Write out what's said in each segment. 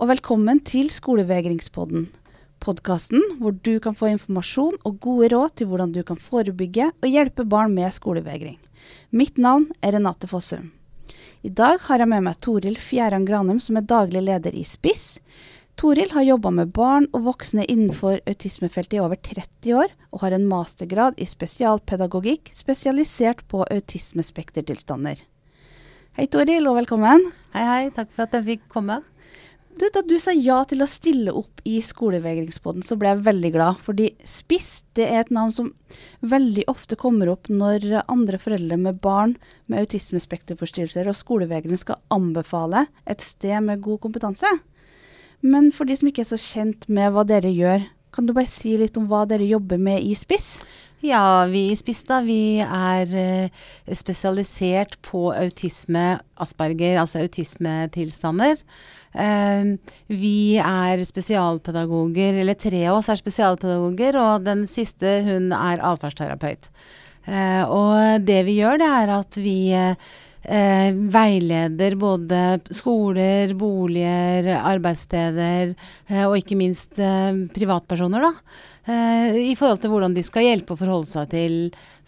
og velkommen til Skolevegringspodden. Podkasten hvor du kan få informasjon og gode råd til hvordan du kan forebygge og hjelpe barn med skolevegring. Mitt navn er Renate Fossum. I dag har jeg med meg Toril Fjæran Granum, som er daglig leder i SPISS. Toril har jobba med barn og voksne innenfor autismefeltet i over 30 år, og har en mastergrad i spesialpedagogikk spesialisert på autismespektertilstander. Hei Toril, og velkommen. Hei, hei. Takk for at jeg fikk komme. Du, da du sa ja til å stille opp i Skolevegringspodden, så ble jeg veldig glad. Fordi SPISS det er et navn som veldig ofte kommer opp når andre foreldre med barn med autismespekterforstyrrelser og skolevegring skal anbefale et sted med god kompetanse. Men for de som ikke er så kjent med hva dere gjør, kan du bare si litt om hva dere jobber med i SPISS? Ja, vi i SPISS da, vi er eh, spesialisert på autisme, Asperger, altså autismetilstander. Eh, vi er spesialpedagoger, eller tre av oss er spesialpedagoger, og den siste hun er atferdsterapeut. Eh, og det vi gjør, det er at vi Eh, veileder både skoler, boliger, arbeidssteder eh, og ikke minst eh, privatpersoner, da. Eh, I forhold til hvordan de skal hjelpe å forholde seg til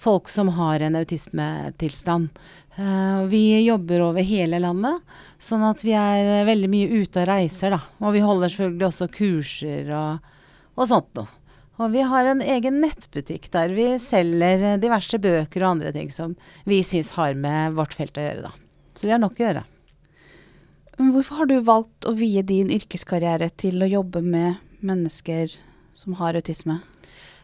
folk som har en autismetilstand. Eh, vi jobber over hele landet, sånn at vi er veldig mye ute og reiser, da. Og vi holder selvfølgelig også kurser og, og sånt noe. Og vi har en egen nettbutikk der vi selger diverse bøker og andre ting som vi syns har med vårt felt å gjøre, da. Så vi har nok å gjøre. Hvorfor har du valgt å vie din yrkeskarriere til å jobbe med mennesker som har autisme?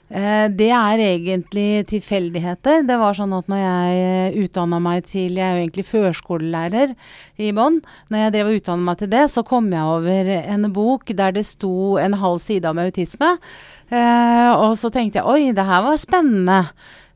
Eh, det er egentlig tilfeldigheter. Det var sånn at når jeg eh, utdanna meg til Jeg er jo egentlig førskolelærer i bånn. Når jeg drev og utdanna meg til det, så kom jeg over en bok der det sto en halv side om autisme. Eh, og så tenkte jeg oi, det her var spennende.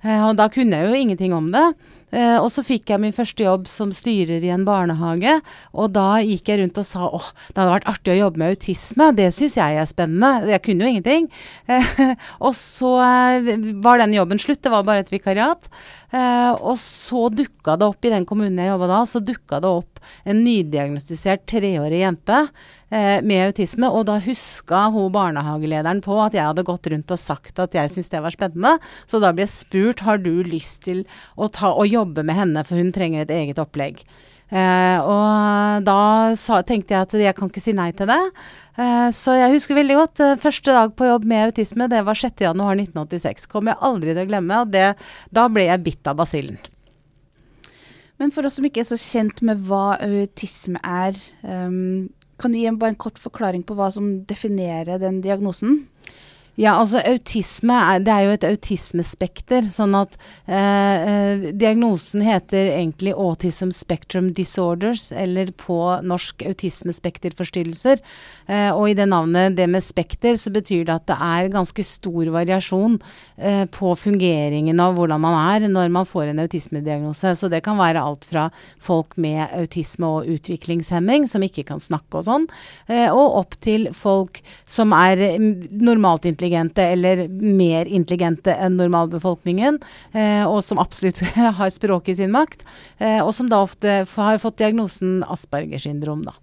og da kunne jeg jo ingenting om det. Eh, og så fikk jeg min første jobb som styrer i en barnehage, og da gikk jeg rundt og sa åh, det hadde vært artig å jobbe med autisme, det syns jeg er spennende. Jeg kunne jo ingenting. Eh, og så eh, var den jobben slutt, det var bare et vikariat. Eh, og så dukka det opp i den kommunen jeg jobba da, så dukka det opp en nydiagnostisert treårig jente eh, med autisme. Og da huska hun barnehagelederen på at jeg hadde gått rundt og sagt at jeg syntes det var spennende. Så da ble jeg spurt har du lyst til å, ta, å jobbe med henne, for hun trenger et eget opplegg. Uh, og da sa, tenkte jeg at jeg kan ikke si nei til det. Uh, så jeg husker veldig godt uh, første dag på jobb med autisme, det var 6.1.1986. Kommer jeg aldri til å glemme. Og det, da ble jeg bitt av basillen. Men for oss som ikke er så kjent med hva autisme er, um, kan du gi bare en kort forklaring på hva som definerer den diagnosen? Ja, altså autisme det er jo et autismespekter. Sånn at eh, eh, diagnosen heter egentlig Autism Spectrum Disorders, eller på norsk autismespekterforstyrrelser. Eh, og i det navnet, det med spekter, så betyr det at det er ganske stor variasjon eh, på fungeringen av hvordan man er når man får en autismediagnose. Så det kan være alt fra folk med autisme og utviklingshemming, som ikke kan snakke og sånn, eh, og opp til folk som er mm, normalt intelligente intelligente eller mer intelligente enn normalbefolkningen, eh, og som absolutt har språket i sin makt, eh, og som da ofte har fått diagnosen Aspergers syndrom, da.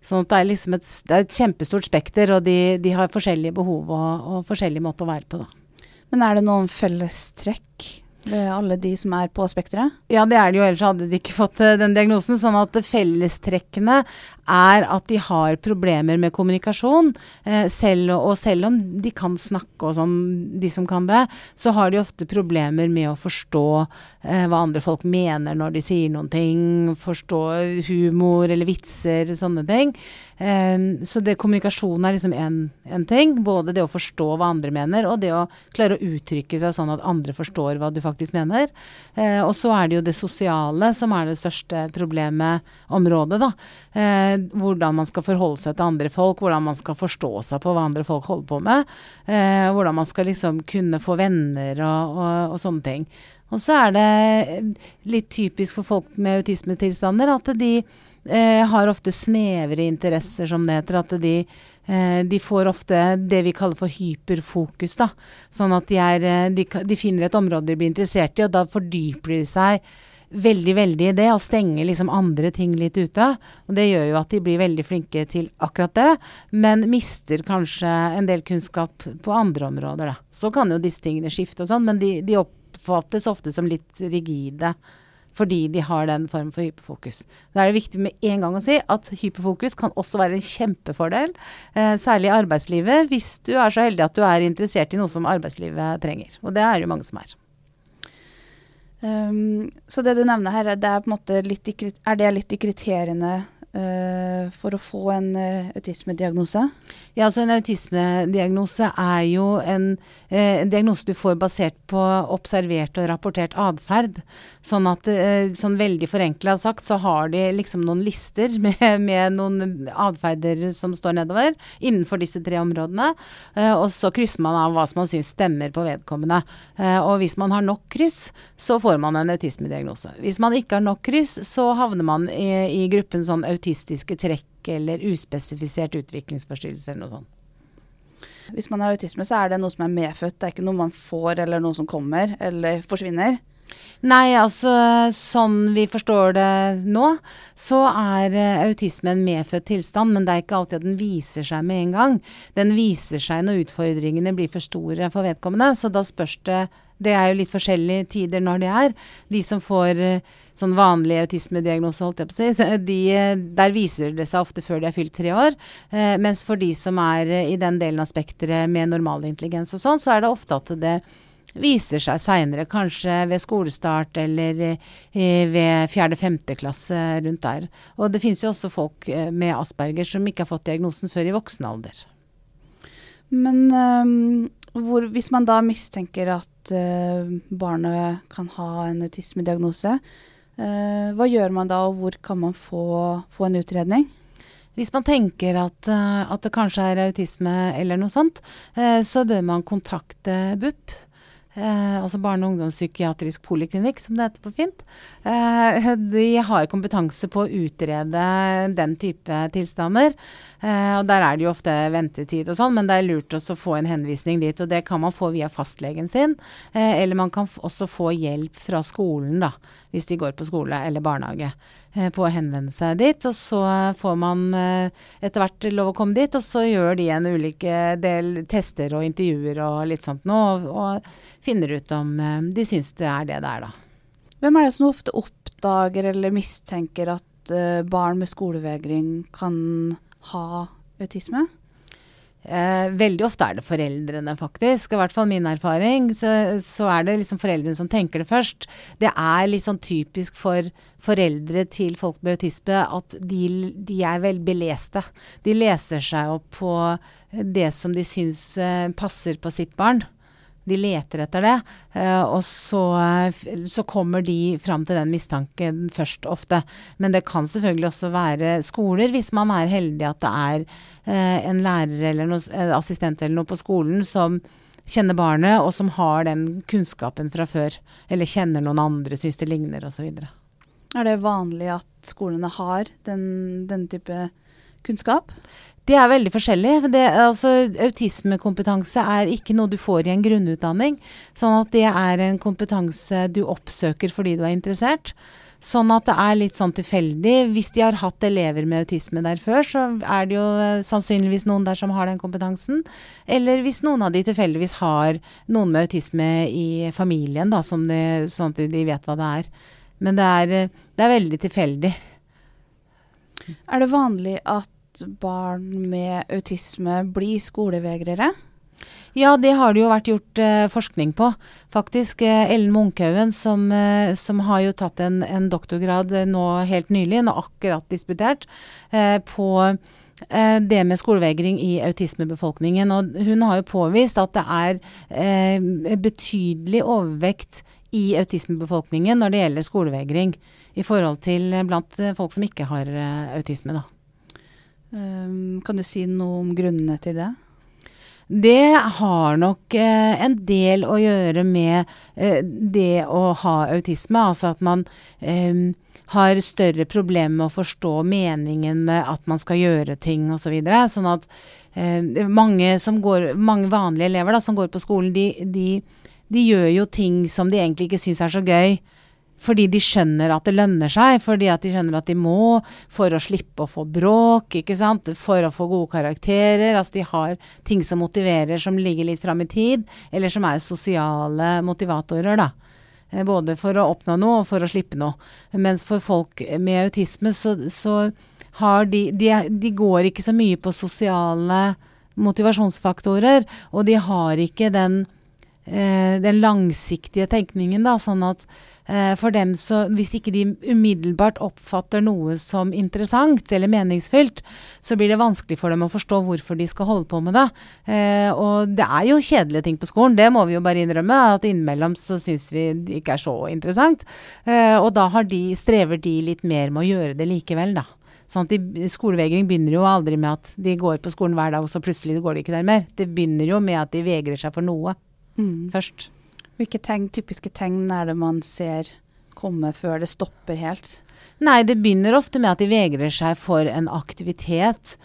Sånn at det er liksom et, det er et kjempestort spekter, og de, de har forskjellige behov og, og forskjellig måte å være på, da. Men er det noen fellestrekk alle de som er på spekteret? Ja, det er det jo, ellers hadde de ikke fått uh, den diagnosen. Sånn at fellestrekkene er at de har problemer med kommunikasjon. Uh, selv, og selv om de kan snakke og sånn, de som kan det, så har de ofte problemer med å forstå eh, hva andre folk mener når de sier noen ting. Forstå humor eller vitser, sånne ting. Så det, kommunikasjon er liksom én ting. Både det å forstå hva andre mener, og det å klare å uttrykke seg sånn at andre forstår hva du faktisk mener. Eh, og så er det jo det sosiale som er det største problemet, området, da. Eh, hvordan man skal forholde seg til andre folk, hvordan man skal forstå seg på hva andre folk holder på med. Hvordan man skal liksom kunne få venner og, og, og sånne ting. Og så er det litt typisk for folk med autismetilstander at de eh, har ofte snevre interesser, som det heter. At de, eh, de, får ofte det vi kaller for hyperfokus. da. Sånn at de, er, eh, de, de, finner et område de blir interessert i, og da fordyper de seg veldig, veldig i det, og stenger liksom andre ting litt ute. Og det gjør jo at de blir veldig flinke til akkurat det, men mister kanskje en del kunnskap på andre områder, da. Så kan jo disse tingene skifte og sånn, men de, de oppfattes ofte som litt rigide. Fordi de har den form for hyperfokus. Da er det viktig med en gang å si at hyperfokus kan også være en kjempefordel, eh, særlig i arbeidslivet, hvis du er så heldig at du er interessert i noe som arbeidslivet trenger. Og det er jo mange som er. Um, så det du nevner her, det er, på en måte litt er det litt i kriteriene for å få en uh, autismediagnose? Ja, altså En autismediagnose er jo en, uh, en, diagnose du får basert på observert og rapportert atferd. Sånn at sånn veldig forenkla sagt så har de liksom noen lister med, med noen atferder som står nedover innenfor disse tre områdene. og så krysser man av hva som man syns stemmer på vedkommende. og hvis man har nok kryss, så får man en autismediagnose. Hvis man ikke har nok kryss, så havner man i, i gruppen sånn autistiske trekk eller uspesifisert utviklingsforstyrrelse eller noe sånt. Hvis man har autisme, så er det noe som er medfødt, det er ikke noe man får eller noe som kommer eller forsvinner? Nei, altså sånn vi forstår det nå, så er uh, autisme en medfødt tilstand, men det er ikke alltid at den viser seg med en gang. Den viser seg når utfordringene blir for store for vedkommende, så da spørs det det er jo litt forskjellige tider når det er. De som får uh, sånn vanlig autismediagnose, holdt jeg på å si, de, der viser det seg ofte før de er fylt tre år. Eh, mens for de som er i den delen av spekteret med normal intelligens og sånn, så er det ofte at det viser seg seinere, kanskje ved skolestart eller eh, ved fjerde-femte klasse rundt der. Og det finnes jo også folk eh, med Asperger som ikke har fått diagnosen før i voksen alder. Men um, hvor, hvis man da mistenker at uh, barnet kan ha en autismediagnose, hva gjør man da, og hvor kan man få, få en utredning? Hvis man tenker at, at, det kanskje er autisme eller noe sånt, så bør man kontakte BUP. Eh, altså barne- og ungdomspsykiatrisk poliklinikk, som det heter på fint. Eh, de har kompetanse på å utrede den type tilstander. Eh, og der er det jo ofte ventetid og sånn, men det er lurt også å få en henvisning dit. Og det kan man få via fastlegen sin, eh, eller man kan også få hjelp fra skolen, da, hvis de går på skole eller barnehage. Eh, på å henvende seg dit. Og så får man eh, etter hvert lov å komme dit, og så gjør de en ulike del tester og intervjuer og litt sånt nå, og, og finner ut om eh, de syns det er det det er, da. Hvem er det som ofte oppdager eller mistenker at barn med skolevegring kan ha autisme? Eh, veldig ofte er det foreldrene, faktisk. I hvert fall min erfaring. Så, så, er det liksom foreldrene som tenker det først. Det er litt sånn typisk for foreldre til folk med autisme at de, de er velbeleste. beleste. De leser seg opp på det som de syns eh, passer på sitt barn. De leter etter det, uh, og så, så, kommer de fram til den mistanken først ofte. Men det kan selvfølgelig også være skoler, hvis man er heldig at det er uh, en lærer eller noe, assistent eller noe på skolen som kjenner barnet, og som har den kunnskapen fra før. Eller kjenner noen andre, syns det ligner osv. Er det vanlig at skolene har den, den type kunnskap? Det er veldig forskjellig. Det, altså, autismekompetanse er ikke noe du får i en grunnutdanning. Sånn at det er en kompetanse du oppsøker fordi du er interessert. Sånn at det er litt sånn tilfeldig. Hvis de har hatt elever med autisme der før, så er det jo eh, sannsynligvis noen der som har den kompetansen. Eller hvis noen av de tilfeldigvis har noen med autisme i familien, da, de, sånn at de vet hva det er. Men det er, eh, det er veldig tilfeldig. Er det vanlig at barn med autisme blir skolevegrere? Ja, det har det jo vært gjort eh, forskning på. Faktisk eh, Ellen Munkhaugen, som, eh, som, har jo tatt en, en doktorgrad eh, nå helt nylig, nå akkurat disputert, eh, på eh, det med skolevegring i autismebefolkningen. Og hun har jo påvist at det er betydelig overvekt i autismebefolkningen når det gjelder skolevegring, i forhold til blant folk som ikke har autisme, da. Um, kan du si noe om grunnene til det? Det har nok eh, en del å gjøre med eh, det å ha autisme. Altså at man eh, har større problemer med å forstå meningen med at man skal gjøre ting osv. Så videre. sånn at eh, mange, går, mange, vanlige elever da, som går på skolen, de, de, de, gjør jo ting som de egentlig ikke syns er så gøy fordi de skjønner at det lønner seg, fordi at de skjønner at de må for å slippe å få bråk, ikke sant, for å få gode karakterer. Altså de har ting som motiverer, som ligger litt fram i tid, eller som er sosiale motivatorer, da. Eh, både for å oppnå noe og for å slippe noe. Mens for folk med autisme så, så har de, de De går ikke så mye på sosiale motivasjonsfaktorer, og de har ikke den den langsiktige tenkningen, da, sånn at eh, for dem så Hvis ikke de umiddelbart oppfatter noe som interessant eller meningsfylt, så blir det vanskelig for dem å forstå hvorfor de skal holde på med det. Eh, og det er jo kjedelige ting på skolen, det må vi jo bare innrømme. At innimellom så syns vi det ikke er så interessant. og da de, strever de litt mer med å gjøre det likevel, da. Sånn at de, Skolevegring begynner jo aldri med at de går på skolen hver dag, og så plutselig går de ikke der mer. Det begynner jo med at de vegrer seg for noe mm. først. Hvilke tegn, typiske tegn er det man ser komme før det stopper helt? Nei, det begynner ofte med at de vegrer seg for en aktivitet.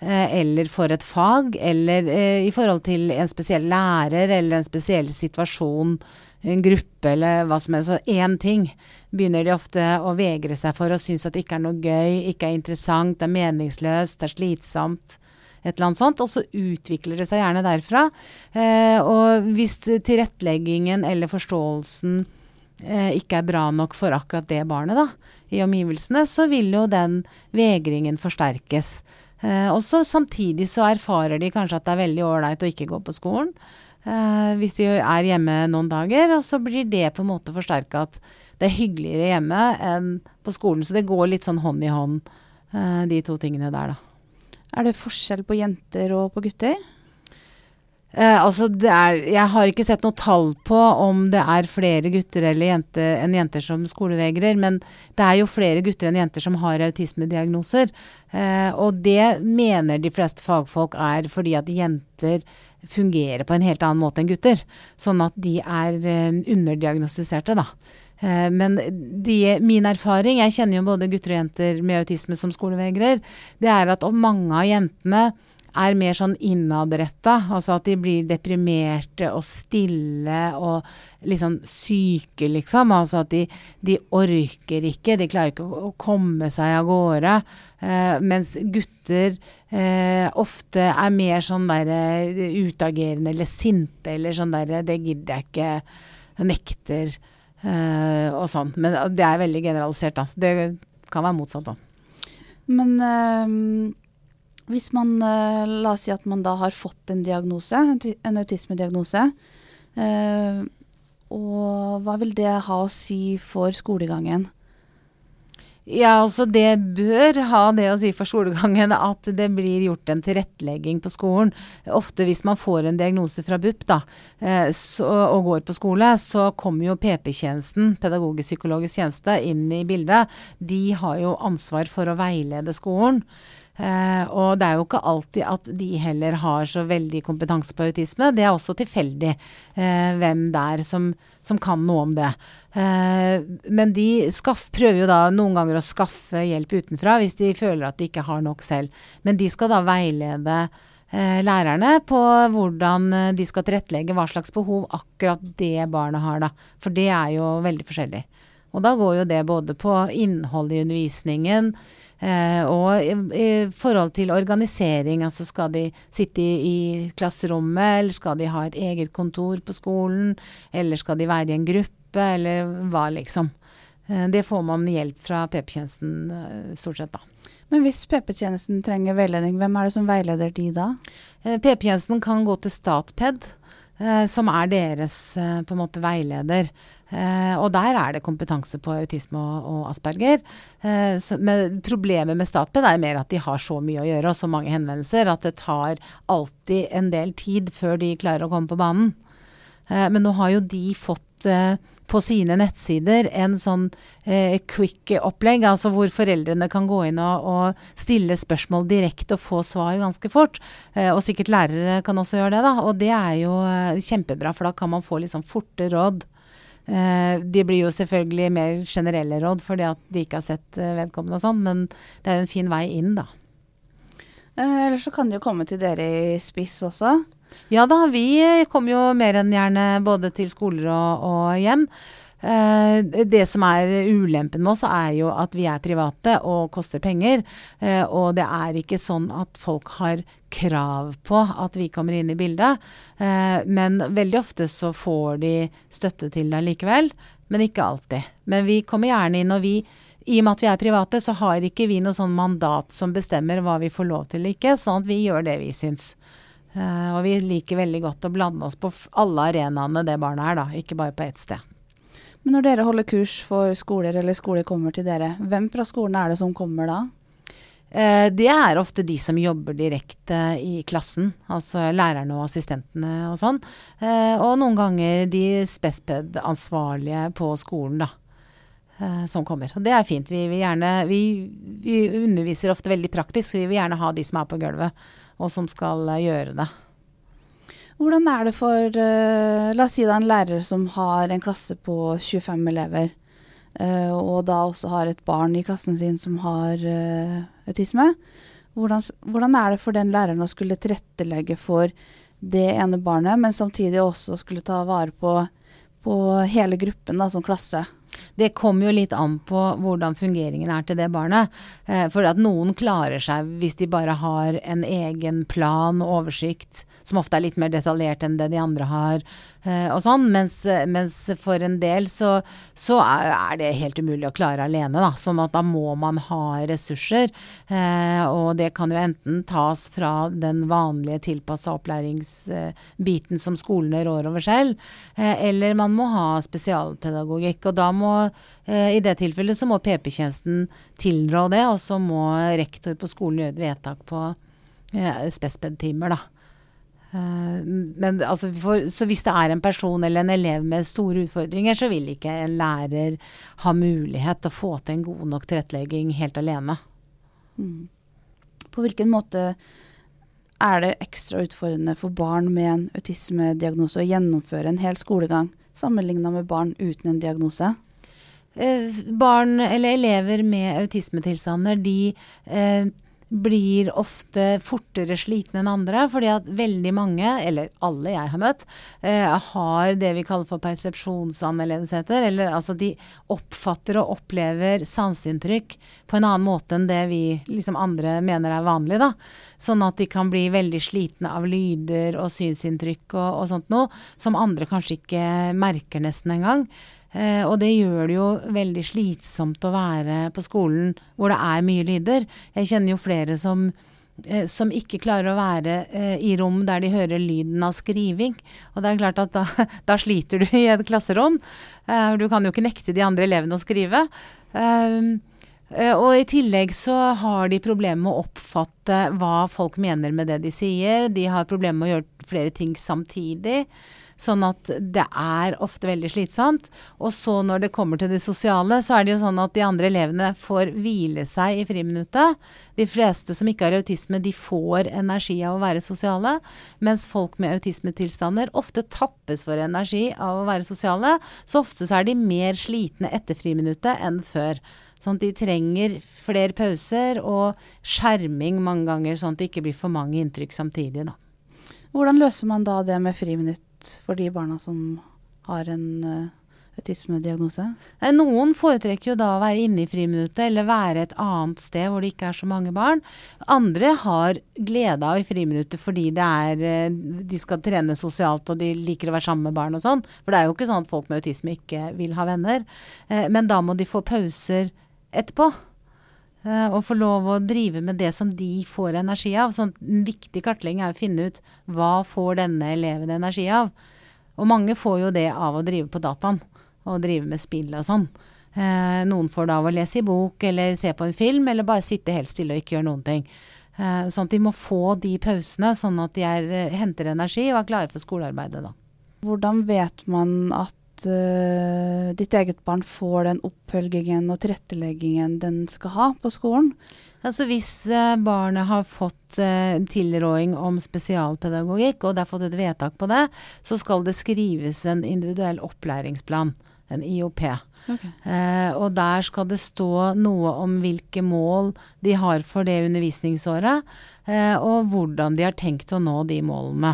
Eh, eller for et fag, eller eh, i forhold til en spesiell lærer eller en spesiell situasjon, en gruppe eller hva som helst. Så én ting begynner de ofte å vegre seg for og synes at det ikke er noe gøy, ikke er interessant, det er meningsløst, det er slitsomt et eller annet sånt, og så utvikler det seg gjerne derfra. Eh, og hvis tilretteleggingen eller forståelsen eh, ikke er bra nok for akkurat det barnet da, i omgivelsene, så vil jo den vegringen forsterkes. Eh, og så samtidig så erfarer de kanskje at det er veldig ålreit å ikke gå på skolen. Eh, hvis de er hjemme noen dager, og så blir det på en måte forsterka at det er hyggeligere hjemme enn på skolen. Så det går litt sånn hånd i hånd, eh, de to tingene der, da. Er det forskjell på jenter og på gutter? Eh, altså er, jeg har ikke sett noe tall på om det er flere gutter eller jente, enn jenter som skolevegrer, men det er jo flere gutter enn jenter som har autismediagnoser. Eh, og det mener de fleste fagfolk er fordi at jenter fungerer på en helt annen måte enn gutter. Sånn at de er eh, underdiagnostiserte, da. Eh, men de, min erfaring, jeg kjenner jo både gutter og jenter med autisme som skolevegrer, det er at mange av jentene er mer sånn innadretta. Altså at de blir deprimerte og stille og liksom syke, liksom. Altså at de, de orker ikke, de klarer ikke å, komme seg av gårde. Eh, mens gutter eh, ofte er mer sånn der uh, utagerende eller sinte eller sånn derre Det gidder jeg ikke. Nekter. Eh, og sånn. Men det er veldig generalisert, da. Det kan være motsatt, da. Men uh, hvis man uh, La oss si at man da har fått en diagnose, en autismediagnose. og hva vil det ha å si for skolegangen? Ja, altså det bør ha det å si for skolegangen at det blir gjort en tilrettelegging på skolen. Ofte hvis man får en diagnose fra BUP da, eh, så, og går på skole, så kommer jo PP-tjenesten, pedagogisk-psykologisk tjeneste, inn i bildet. De har jo ansvar for å veilede skolen. Uh, og det er jo ikke alltid at de heller har så veldig kompetanse på autisme. Det er også tilfeldig uh, hvem det er som, som, kan noe om det. Uh, men de skaff, prøver jo da noen ganger å skaffe hjelp utenfra hvis de føler at de ikke har nok selv. Men de skal da veilede lærerne på hvordan de skal tilrettelegge hva slags behov akkurat det barnet har, da. For det er jo veldig forskjellig. Og da går jo det både på innholdet i undervisningen, Eh, og i, forhold til organisering, altså skal de sitte i, i, klasserommet, eller skal de ha et eget kontor på skolen, eller skal de være i en gruppe, eller hva liksom. Eh, det får man hjelp fra PP-tjenesten eh, stort sett, da. Men hvis PP-tjenesten trenger veiledning, hvem er det som veileder de da? Eh, PP-tjenesten kan gå til Statped, som er deres eh, på en måte veileder. Eh, og der er det kompetanse på autisme og, og asperger. Eh, men problemet med Statped er mer at de har så mye å gjøre og så mange henvendelser at det tar alltid en del tid før de klarer å komme på banen. Eh, men nå har jo de fått eh, på sine nettsider en sånn eh, quick-opplegg, altså hvor foreldrene kan gå inn og, og, stille spørsmål direkte og få svar ganske fort. Eh, og sikkert lærere kan også gjøre det, da. Og det er jo kjempebra, for da kan man få litt sånn forte råd. Eh, de blir jo selvfølgelig mer generelle råd fordi at de ikke har sett eh, vedkommende og sånn, men det er jo en fin vei inn, da. Eh, Eller så kan de jo komme til dere i spiss også. Ja da, vi kommer jo mer enn gjerne både til skoler og, og hjem. Eh, det som er ulempen med oss, er jo at vi er private og koster penger. Eh, og det er ikke sånn at folk har krav på at vi kommer inn i bildet. Eh, men veldig ofte så får de støtte til det likevel. Men ikke alltid. Men vi kommer gjerne inn, og vi i og med at vi er private, så har ikke vi noe sånn mandat som bestemmer hva vi får lov til eller ikke, sånn at vi gjør det vi syns. Uh, og vi liker veldig godt å blande oss på alle arenaene det barnet er, da, ikke bare på ett sted. Men når dere holder kurs for skoler, eller skoler kommer til dere, hvem fra skolen er det som kommer da? Uh, det er ofte de som jobber direkte i klassen, altså lærerne og assistentene og sånn. Uh, og noen ganger de spesped-ansvarlige på skolen, da. Som kommer. Og det er fint. Vi, vi, gjerne, vi, vi underviser ofte veldig praktisk, så vi vil gjerne ha de som er på gulvet, og som skal gjøre det. Hvordan er det for uh, La oss si det er en lærer som har en klasse på 25 elever, uh, og da også har et barn i klassen sin som har autisme. Hvordan, hvordan, er det for den læreren å skulle tilrettelegge for det ene barnet, men samtidig også skulle ta vare på, på hele gruppen da, som klasse? Det kommer jo litt an på hvordan fungeringen er til det barnet. Eh, for at noen klarer seg hvis de bare har en egen plan og oversikt, som ofte er litt mer detaljert enn det de andre har, og sånn. Mens, mens for en del så, så, er det helt umulig å klare alene, da. Sånn at da må man ha ressurser. Eh, og det kan jo enten tas fra den vanlige tilpassa opplæringsbiten som skolene rår over selv, eller man må ha spesialpedagogikk. Og da må eh, I det tilfellet så må PP-tjenesten tilrå det, og så må rektor på skolen gjøre et vedtak på eh, spesped-timer, da. Uh, men altså for, så hvis det er en person eller en elev med store utfordringer, så vil ikke en lærer ha mulighet til å få til en god nok tilrettelegging helt alene. Mm. På hvilken måte er det ekstra utfordrende for barn med en autismediagnose å gjennomføre en hel skolegang, sammenligna med barn uten en diagnose? Eh, barn eller elever med autismetilstander, de eh, blir ofte fortere slitne enn andre, fordi at veldig mange, eller alle jeg har møtt, eh, har det vi kaller for persepsjonsannerledesheter. Eller altså de oppfatter og opplever sanseinntrykk på en annen måte enn det vi liksom andre mener er vanlig. da. Sånn at de kan bli veldig slitne av lyder og synsinntrykk og, og sånt noe, som andre kanskje ikke merker nesten engang. Eh, og det gjør det jo veldig slitsomt å være på skolen hvor det er mye lyder. Jeg kjenner jo flere som, eh, som ikke klarer å være eh, i rom der de hører lyden av skriving. Og det er klart at da, da sliter du i et klasserom. Eh, du kan jo ikke nekte de andre elevene å skrive. Eh, eh, og i tillegg så har de problemer med å oppfatte hva folk mener med det de sier. De har problemer med å gjøre flere ting samtidig. Sånn at det er ofte veldig slitsomt. Og så når det kommer til det sosiale, så er det jo sånn at de andre elevene får hvile seg i friminuttet. De fleste som ikke har autisme, de får energi av å være sosiale. Mens folk med autismetilstander ofte tappes for energi av å være sosiale. Så ofte så er de mer slitne etter friminuttet enn før. Sånn at de trenger flere pauser og skjerming mange ganger, sånn at det ikke blir for mange inntrykk samtidig. Da. Hvordan løser man da det med friminutt? For de barna som har en uh, autismediagnose? Noen foretrekker jo da å være inne i friminuttet eller være et annet sted hvor det ikke er så mange barn. Andre har glede av i friminuttet fordi er, eh, de skal trene sosialt og de liker å være sammen med barn og sånn. For det er jo ikke sånn at folk med autisme ikke vil ha venner. Eh, men da må de få pauser etterpå. Uh, og få lov å drive med det som de får energi av. Sånn, en viktig kartlegging er å finne ut hva får denne eleven energi av. Og mange får jo det av å drive på dataen og drive med spill og sånn. Uh, noen får det av å lese i bok eller se på en film, eller bare sitte helt stille og ikke gjøre noen ting. Uh, sånn at de må få de pausene, sånn at de er, henter energi og er klare for skolearbeidet. da. Hvordan vet man at uh, ditt eget barn får den oppfølgingen og tilretteleggingen den skal ha på skolen? Altså Hvis uh, barnet har fått uh, tilråding om spesialpedagogikk, og det har fått et vedtak på det, så skal det skrives en individuell opplæringsplan, en IOP. Okay. Uh, og der skal det stå noe om hvilke mål de har for det undervisningsåret, og hvordan de har tenkt å nå de målene.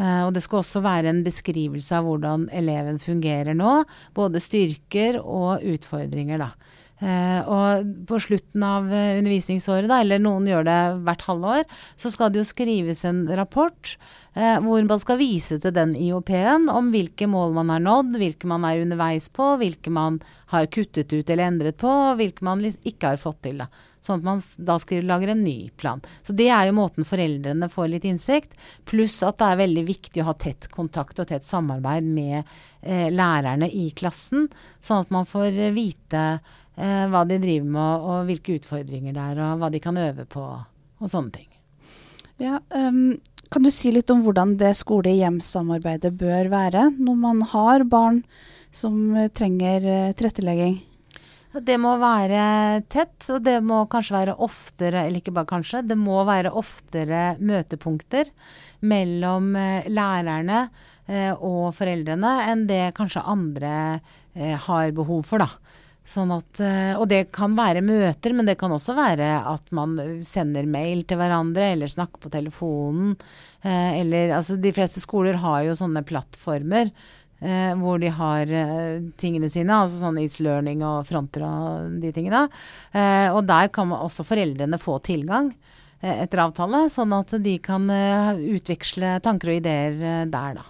Eh, og det skal også være en beskrivelse av hvordan eleven fungerer nå. Både styrker og utfordringer, da. Uh, og på slutten av uh, undervisningsåret, da, eller noen gjør det hvert halvår, så skal det jo skrives en rapport hvor man skal vise til den IOP-en om hvilke mål man har nådd, hvilke man er underveis på, hvilke man har kuttet ut eller endret på, og hvilke man ikke har fått til. da. Sånn at man da skriver, lager en ny plan. Så det er jo måten foreldrene får litt innsikt. Pluss at det er veldig viktig å ha tett kontakt og tett samarbeid med lærerne i klassen, sånn at man får vite eh, hva de driver med og, hvilke utfordringer det er, og hva de kan øve på og sånne ting. Ja, um, kan du si litt om hvordan det skole-hjem-samarbeidet bør være når man har barn som trenger uh, tilrettelegging? Det må være tett, og det må kanskje være oftere, eller ikke bare kanskje, det må være oftere møtepunkter mellom uh, lærerne uh, og foreldrene enn det kanskje andre har behov for, da. Sånn at, eh, og det kan være møter, men det kan også være at man sender mail til hverandre, eller snakker på telefonen. Eh, eller altså De fleste skoler har jo sånne plattformer eh, hvor de har tingene sine, altså sånn It's Learning og Fronter og de tingene. og der kan også foreldrene få tilgang etter avtale, sånn at de kan utveksle tanker og ideer der, da.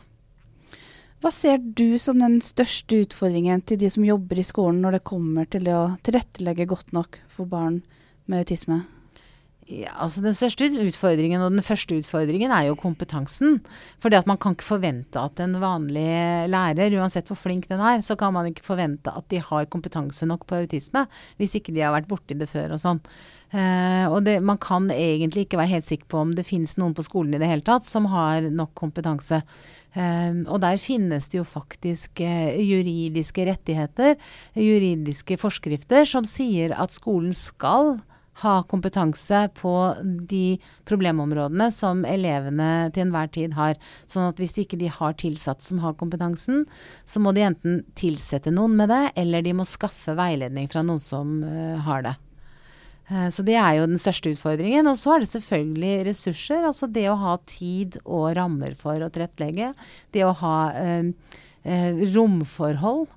Hva ser du som den største utfordringen til de som jobber i skolen når det kommer til det å tilrettelegge godt nok for barn med autisme? Altså Den største utfordringen og den første utfordringen er jo kompetansen. For man kan ikke forvente at en vanlig lærer, uansett hvor flink den er, så kan man ikke forvente at de har kompetanse nok på autisme hvis ikke de har vært borti det før og sånn. Uh, og det, man kan egentlig ikke være helt sikker på om det finnes noen på skolen i det hele tatt som har nok kompetanse. Uh, og der finnes det jo faktisk uh, juridiske rettigheter, juridiske forskrifter, som sier at skolen skal ha kompetanse på de problemområdene som elevene til enhver tid har. Sånn at hvis ikke de har tilsatt som har kompetansen, så må de enten tilsette noen med det, eller de må skaffe veiledning fra noen som har det. Eh, så det er jo den største utfordringen. Og så er det selvfølgelig ressurser. Altså det å ha tid og rammer for å tilrettelegge. Det å ha eh, eh, romforhold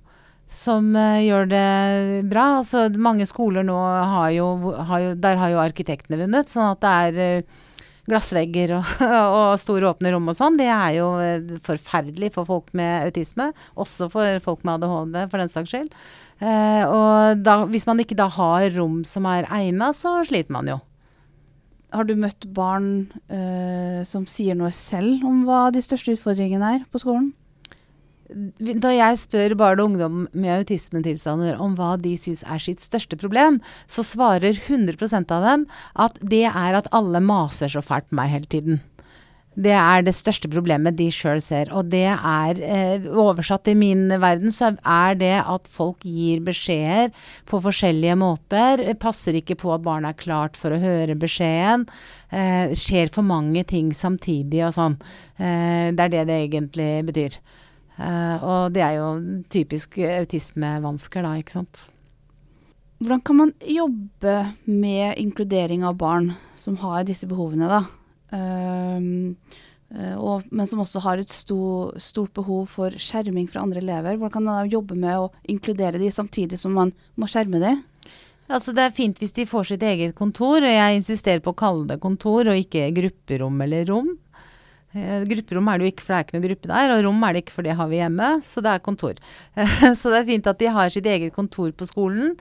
som eh, gjør det bra. Altså mange skoler nå har jo, har jo, Der har jo arkitektene vunnet. Sånn at det er eh, glassvegger og, og, store åpne rom og sånn. Det er jo eh, forferdelig for folk med autisme. Også for folk med ADHD, for den saks skyld. Eh, og da, hvis man ikke da har rom som er egna, så sliter man jo. Har du møtt barn eh, som sier noe selv om hva de største utfordringene er på skolen? Da jeg spør barn og ungdom med autismetilstander om hva de syns er sitt største problem, så svarer 100% av dem at det er at alle maser så fælt på meg hele tiden. Det er det største problemet de sjøl ser. Og det er, eh, oversatt i min verden, så er det at folk gir beskjeder på forskjellige måter. Passer ikke på at barnet er klart for å høre beskjeden. Eh, skjer for mange ting samtidig og sånn. Eh, det er det det egentlig betyr. Eh, og det er jo typisk autismevansker, da, ikke sant. Hvordan kan man jobbe med inkludering av barn som har disse behovene, da? Uh, og, men som også har et stor, stort behov for skjerming fra andre elever. Hvordan kan man jobbe med å inkludere de samtidig som man må skjerme de? Altså det er fint hvis de får sitt eget kontor, og jeg insisterer på å kalle det kontor og ikke grupperom eller rom. Eh, grupperom er det jo ikke, for det er ikke noe gruppe der. Og rom er det ikke, for det har vi hjemme. Så det er kontor. så det er fint at de har sitt eget kontor på skolen,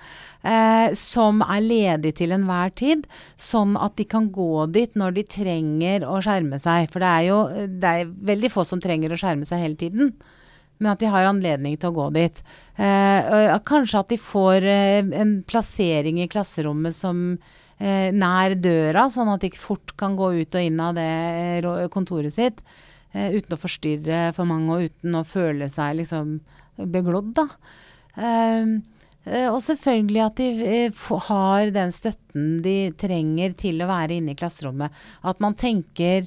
eh, som er ledig til enhver tid. Sånn at de kan gå dit når de trenger å skjerme seg. For det er jo det er veldig få som trenger å skjerme seg hele tiden. Men at de har anledning til å gå dit. Eh, kanskje at de får eh, en plassering i klasserommet som eh, nær døra, sånn at de ikke fort kan gå ut og inn av det eh, kontoret sitt eh, uten å forstyrre for mange og uten å føle seg liksom beglodd, da. Eh, eh og selvfølgelig at de eh, har den støtten de trenger til å være inne i klasserommet. At man tenker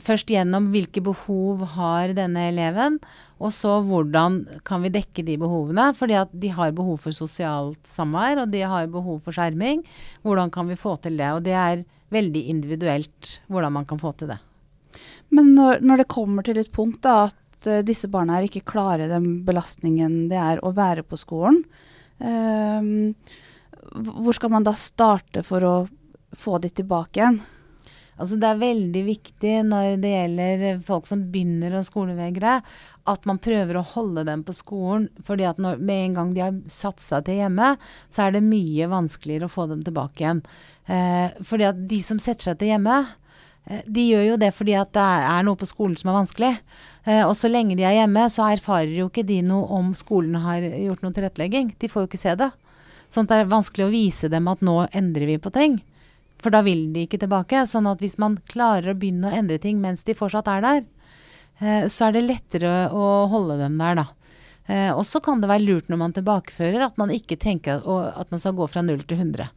først gjennom hvilke behov har denne eleven, og så hvordan kan vi dekke de behovene. Fordi at de har behov for sosialt samvær, og de har behov for skjerming. Hvordan kan vi få til det? Og det er veldig individuelt hvordan man kan få til det. Men når, når det kommer til et punkt da, at eh, disse barna her ikke klarer den belastningen det er å være på skolen, eh, hvor skal man da starte for å få de tilbake igjen? Altså det er veldig viktig når det gjelder folk som begynner å skolevegre, at man prøver å holde dem på skolen. fordi at når, med en gang de har satt seg til hjemme, så er det mye vanskeligere å få dem tilbake igjen. Eh, fordi at de som setter seg til hjemme, eh, de gjør jo det fordi at det er noe på skolen som er vanskelig. Eh, og så lenge de er hjemme, så erfarer jo ikke de noe om skolen har gjort noe tilrettelegging. De får jo ikke se det. Sånn at det er vanskelig å vise dem at nå endrer vi på ting. For da vil de ikke tilbake. Sånn at hvis man klarer å begynne å endre ting mens de fortsatt er der, eh, så er det lettere å holde dem der, da. Eh, og så kan det være lurt når man tilbakefører, at man ikke tenker at man skal gå fra null til 100.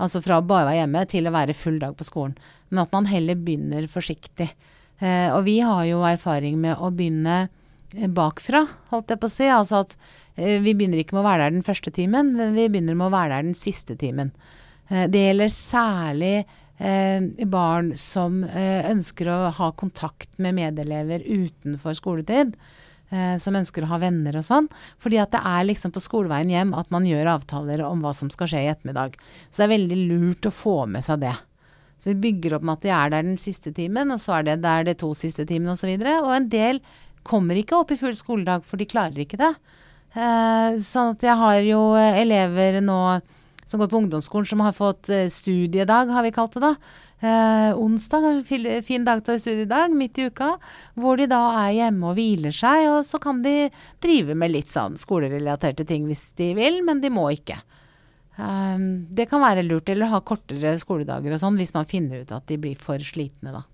Altså fra bare være hjemme til å være full dag på skolen. Men at man heller begynner forsiktig. Eh, og vi har jo erfaring med å begynne bakfra, holdt jeg på å si. Altså at vi begynner ikke med å være der den første timen, men vi begynner med å være der den siste timen. Eh, det gjelder særlig eh, barn som eh, ønsker å ha kontakt med medelever utenfor skoletid. som ønsker å ha venner og sånn. Fordi at det er liksom på skoleveien hjem at man gjør avtaler om hva som skal skje i ettermiddag. Så det er veldig lurt å få med seg det. Så vi bygger opp med at de er der den siste timen, og så er det der de to siste timene osv. Og, så og en del kommer ikke opp i full skoledag, for de klarer ikke det. Sånn at jeg har jo elever nå som går på ungdomsskolen, som har fått eh, studiedag, har vi kalt det da. Eh, onsdag fin dag til studiedag, midt i uka, hvor de da er hjemme og hviler seg. Og så kan de drive med litt sånn skolerelaterte ting hvis de vil, men de må ikke. Eh, det kan være lurt, eller ha kortere skoledager og sånn, hvis man finner ut at de blir for slitne, da.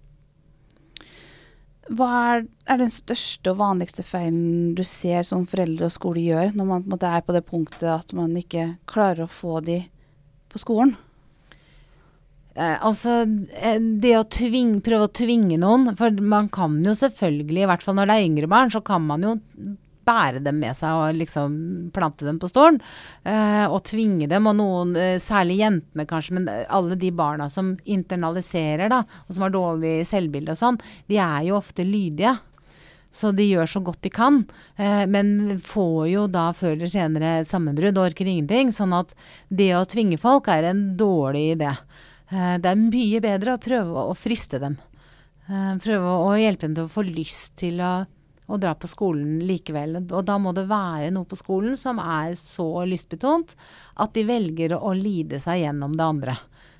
Hva er, er, den største og vanligste feilen du ser som foreldre og skole gjør, når man på er på det punktet at man ikke klarer å få de på skolen? Eh, altså, eh, det å tvinge, prøve å tvinge noen For man kan jo selvfølgelig, i hvert fall når det er yngre barn, så kan man jo bære dem med seg og liksom plante dem på stolen. Eh, og tvinge dem, og noen, eh, særlig jentene kanskje, men alle de barna som internaliserer, da, og som har dårlig selvbilde og sånn, de er jo ofte lydige. Så de gjør så godt de kan, eh, men får jo da før eller senere et sammenbrudd og orker ingenting. Sånn at det å tvinge folk er en dårlig idé. Eh, det er mye bedre å prøve å friste dem. Eh, prøve å hjelpe dem til å få lyst til å å dra på skolen likevel. Og da må det være noe på skolen som er så lystbetont at de velger å lide seg gjennom det andre,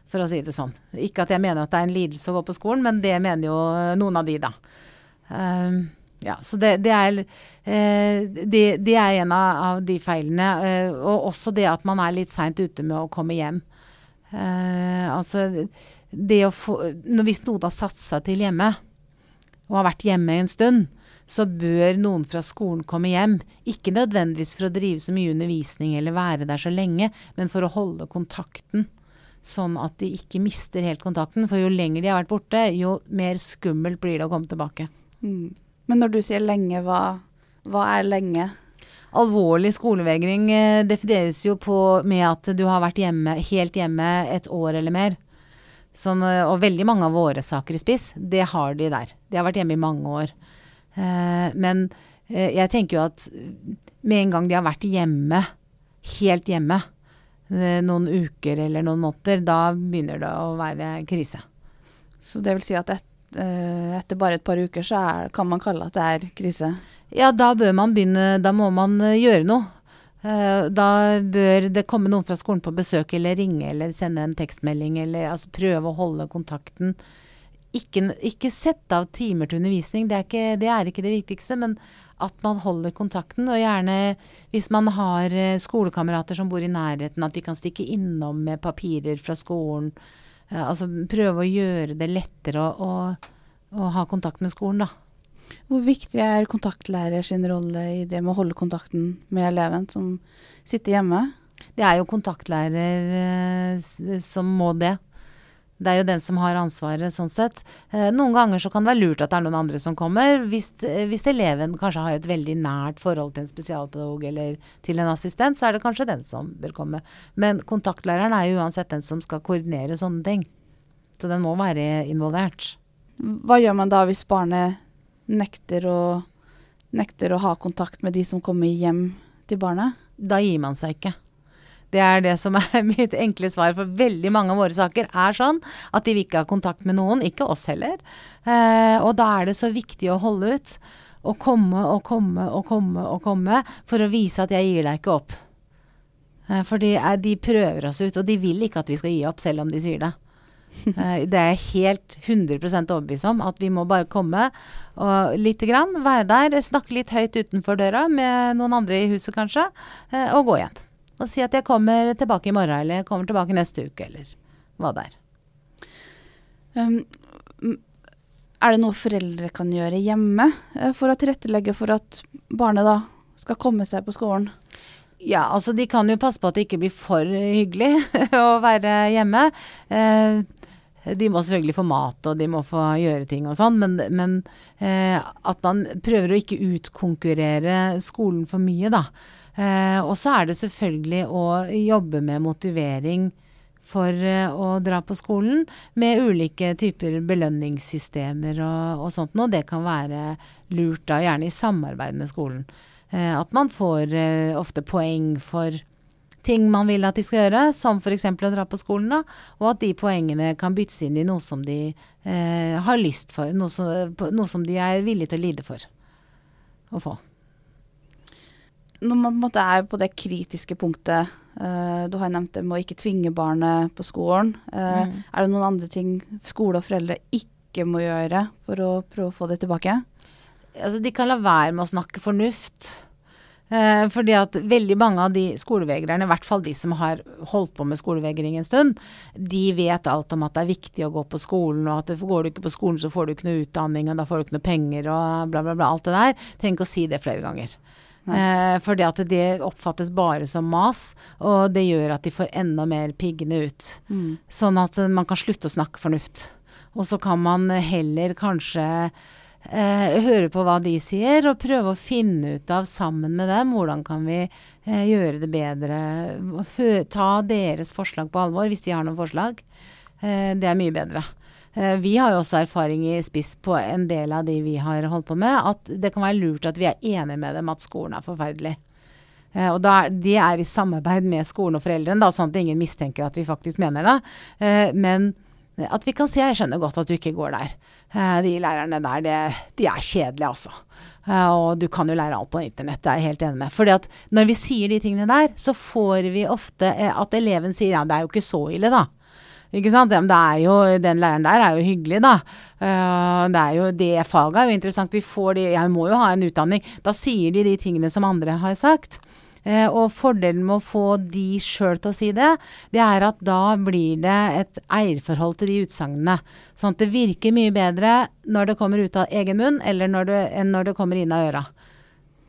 for å si det sånn. Ikke at jeg mener at det er en lidelse å gå på skolen, men det mener jo noen av de, da. Um, ja, så det, det er eh, det, det, er en av, de feilene. Eh, og også det at man er litt seint ute med å komme hjem. Eh, altså det å få Hvis noen har satsa til hjemme, og har vært hjemme en stund, så bør noen fra skolen komme hjem. Ikke nødvendigvis for å drive så mye undervisning eller være der så lenge, men for å holde kontakten. Sånn at de ikke mister helt kontakten. For jo lenger de har vært borte, jo mer skummelt blir det å komme tilbake. Mm. Men når du sier lenge, hva, hva er lenge? Alvorlig skolevegring eh, defineres jo på med at du har vært hjemme, helt hjemme et år eller mer. Sånn, eh, og veldig mange av våre saker i spiss, det har de der. De har vært hjemme i mange år. Eh, men eh, jeg tenker jo at med en gang de har vært hjemme, helt hjemme, eh, noen uker eller noen måneder, da begynner det å være krise. Så det vil si at et, etter bare et par uker så er, kan man kalle at det er krise? Ja, da bør man begynne Da må man gjøre noe. Da bør det komme noen fra skolen på besøk, eller ringe, eller sende en tekstmelding, eller altså prøve å holde kontakten ikke, ikke sette av timer til undervisning, det er, ikke, det er, ikke, det viktigste. Men at man holder kontakten. Og gjerne hvis man har eh, skolekamerater som bor i nærheten, at de kan stikke innom med papirer fra skolen. Eh, altså prøve å gjøre det lettere å, å, å ha kontakt med skolen, da. Hvor viktig er kontaktlærer sin rolle i det med å holde kontakten med eleven som sitter hjemme? Det er jo kontaktlærer eh, som må det. Det er jo den som har ansvaret, sånn sett. Eh, noen ganger så kan det være lurt at det er noen andre som kommer, hvis, eh, hvis, eleven kanskje har et veldig nært forhold til en spesialpedagog eller til en assistent, så er det kanskje den som bør komme. Men kontaktlæreren er jo uansett den som skal koordinere sånne ting. Så den må være involvert. Hva gjør man da hvis barnet nekter å, nekter å ha kontakt med de som kommer hjem til barnet? Da gir man seg ikke. Det er det som er mitt enkle svar, for veldig mange av våre saker er sånn at de vil ikke ha kontakt med noen, ikke oss heller. Eh, og da er det så viktig å holde ut. Og komme og komme og komme og komme for å vise at jeg gir deg ikke opp. Eh, for de prøver oss ut, og de vil ikke at vi skal gi opp, selv om de sier det. Eh, det er jeg helt 100 overbevist om. At vi må bare komme og lite grann, være der, snakke litt høyt utenfor døra med noen andre i huset kanskje, eh, og gå igjen. Og si at jeg kommer tilbake i morgen, eller jeg kommer tilbake neste uke, eller hva det er. Um, er det noe foreldre kan gjøre hjemme uh, for å tilrettelegge for at barnet da skal komme seg på skolen? Ja, altså de kan jo passe på at det ikke blir for hyggelig å være hjemme. Eh, de må selvfølgelig få mat, og de må få gjøre ting og sånn, men, men eh, at man prøver å ikke utkonkurrere skolen for mye, da. Eh, og så er det selvfølgelig å jobbe med motivering for eh, å dra på skolen, med ulike typer belønningssystemer og, og sånt noe. Det kan være lurt, da, gjerne i samarbeid med skolen. Eh, at man får eh, ofte poeng for ting man vil at de skal gjøre, som f.eks. å dra på skolen, da, og at de poengene kan byttes inn i noe som de eh, har lyst for, noe som, noe som, de er villige til å lide for å få. Når man på en måte er på det kritiske punktet, uh, du har nevnt det med å ikke tvinge barnet på skolen, uh, mm. er det noen andre ting skole og foreldre ikke må gjøre for å prøve å få det tilbake? Altså, de kan la være med å snakke fornuft. Eh, fordi at veldig mange av de skolevegrerne, i hvert fall de som har holdt på med skolevegring en stund, de vet alt om at det er viktig å gå på skolen, og at går du ikke på skolen så får du ikke noe utdanning, og da får du ikke noe penger, og bla, bla, bla. Alt det der. Trenger ikke å si det flere ganger. Eh, fordi at det oppfattes bare som mas, og det gjør at de får enda mer piggende ut. Mm. Sånn at man kan slutte å snakke fornuft. Og så kan man heller kanskje eh, høre på hva de sier, og prøve å finne ut av sammen med dem hvordan kan vi eh, gjøre det bedre. Ta deres forslag på alvor hvis de har noen forslag. Eh, det er mye bedre. Eh, vi har jo også erfaring i spiss på en del av de vi har holdt på med, at det kan være lurt at vi er enige med dem at skolen er forferdelig. Uh, og da, De er i samarbeid med skolen og foreldrene, da, sånn at ingen mistenker at vi faktisk mener det. Uh, men at vi kan si jeg skjønner godt at du ikke går der. Eh, de lærerne der, det, de er kjedelige, altså. Eh, og du kan jo lære alt på internett, det er jeg helt enig med. Fordi at når vi sier de tingene der, så får vi ofte eh, at eleven sier ja, det er jo ikke så ille, da. Ikke sant? Ja, men det er jo, den læreren der er jo hyggelig, da. det er jo, det faget er jo interessant. Vi får de Jeg må jo ha en utdanning. Da sier de de tingene som andre har sagt. Eh, og fordelen med å få de sjøl til å si det, det er at da blir det et eierforhold til de utsagnene. Sånn at det virker mye bedre når det kommer ut av egen munn, når det, enn når det kommer inn av øra.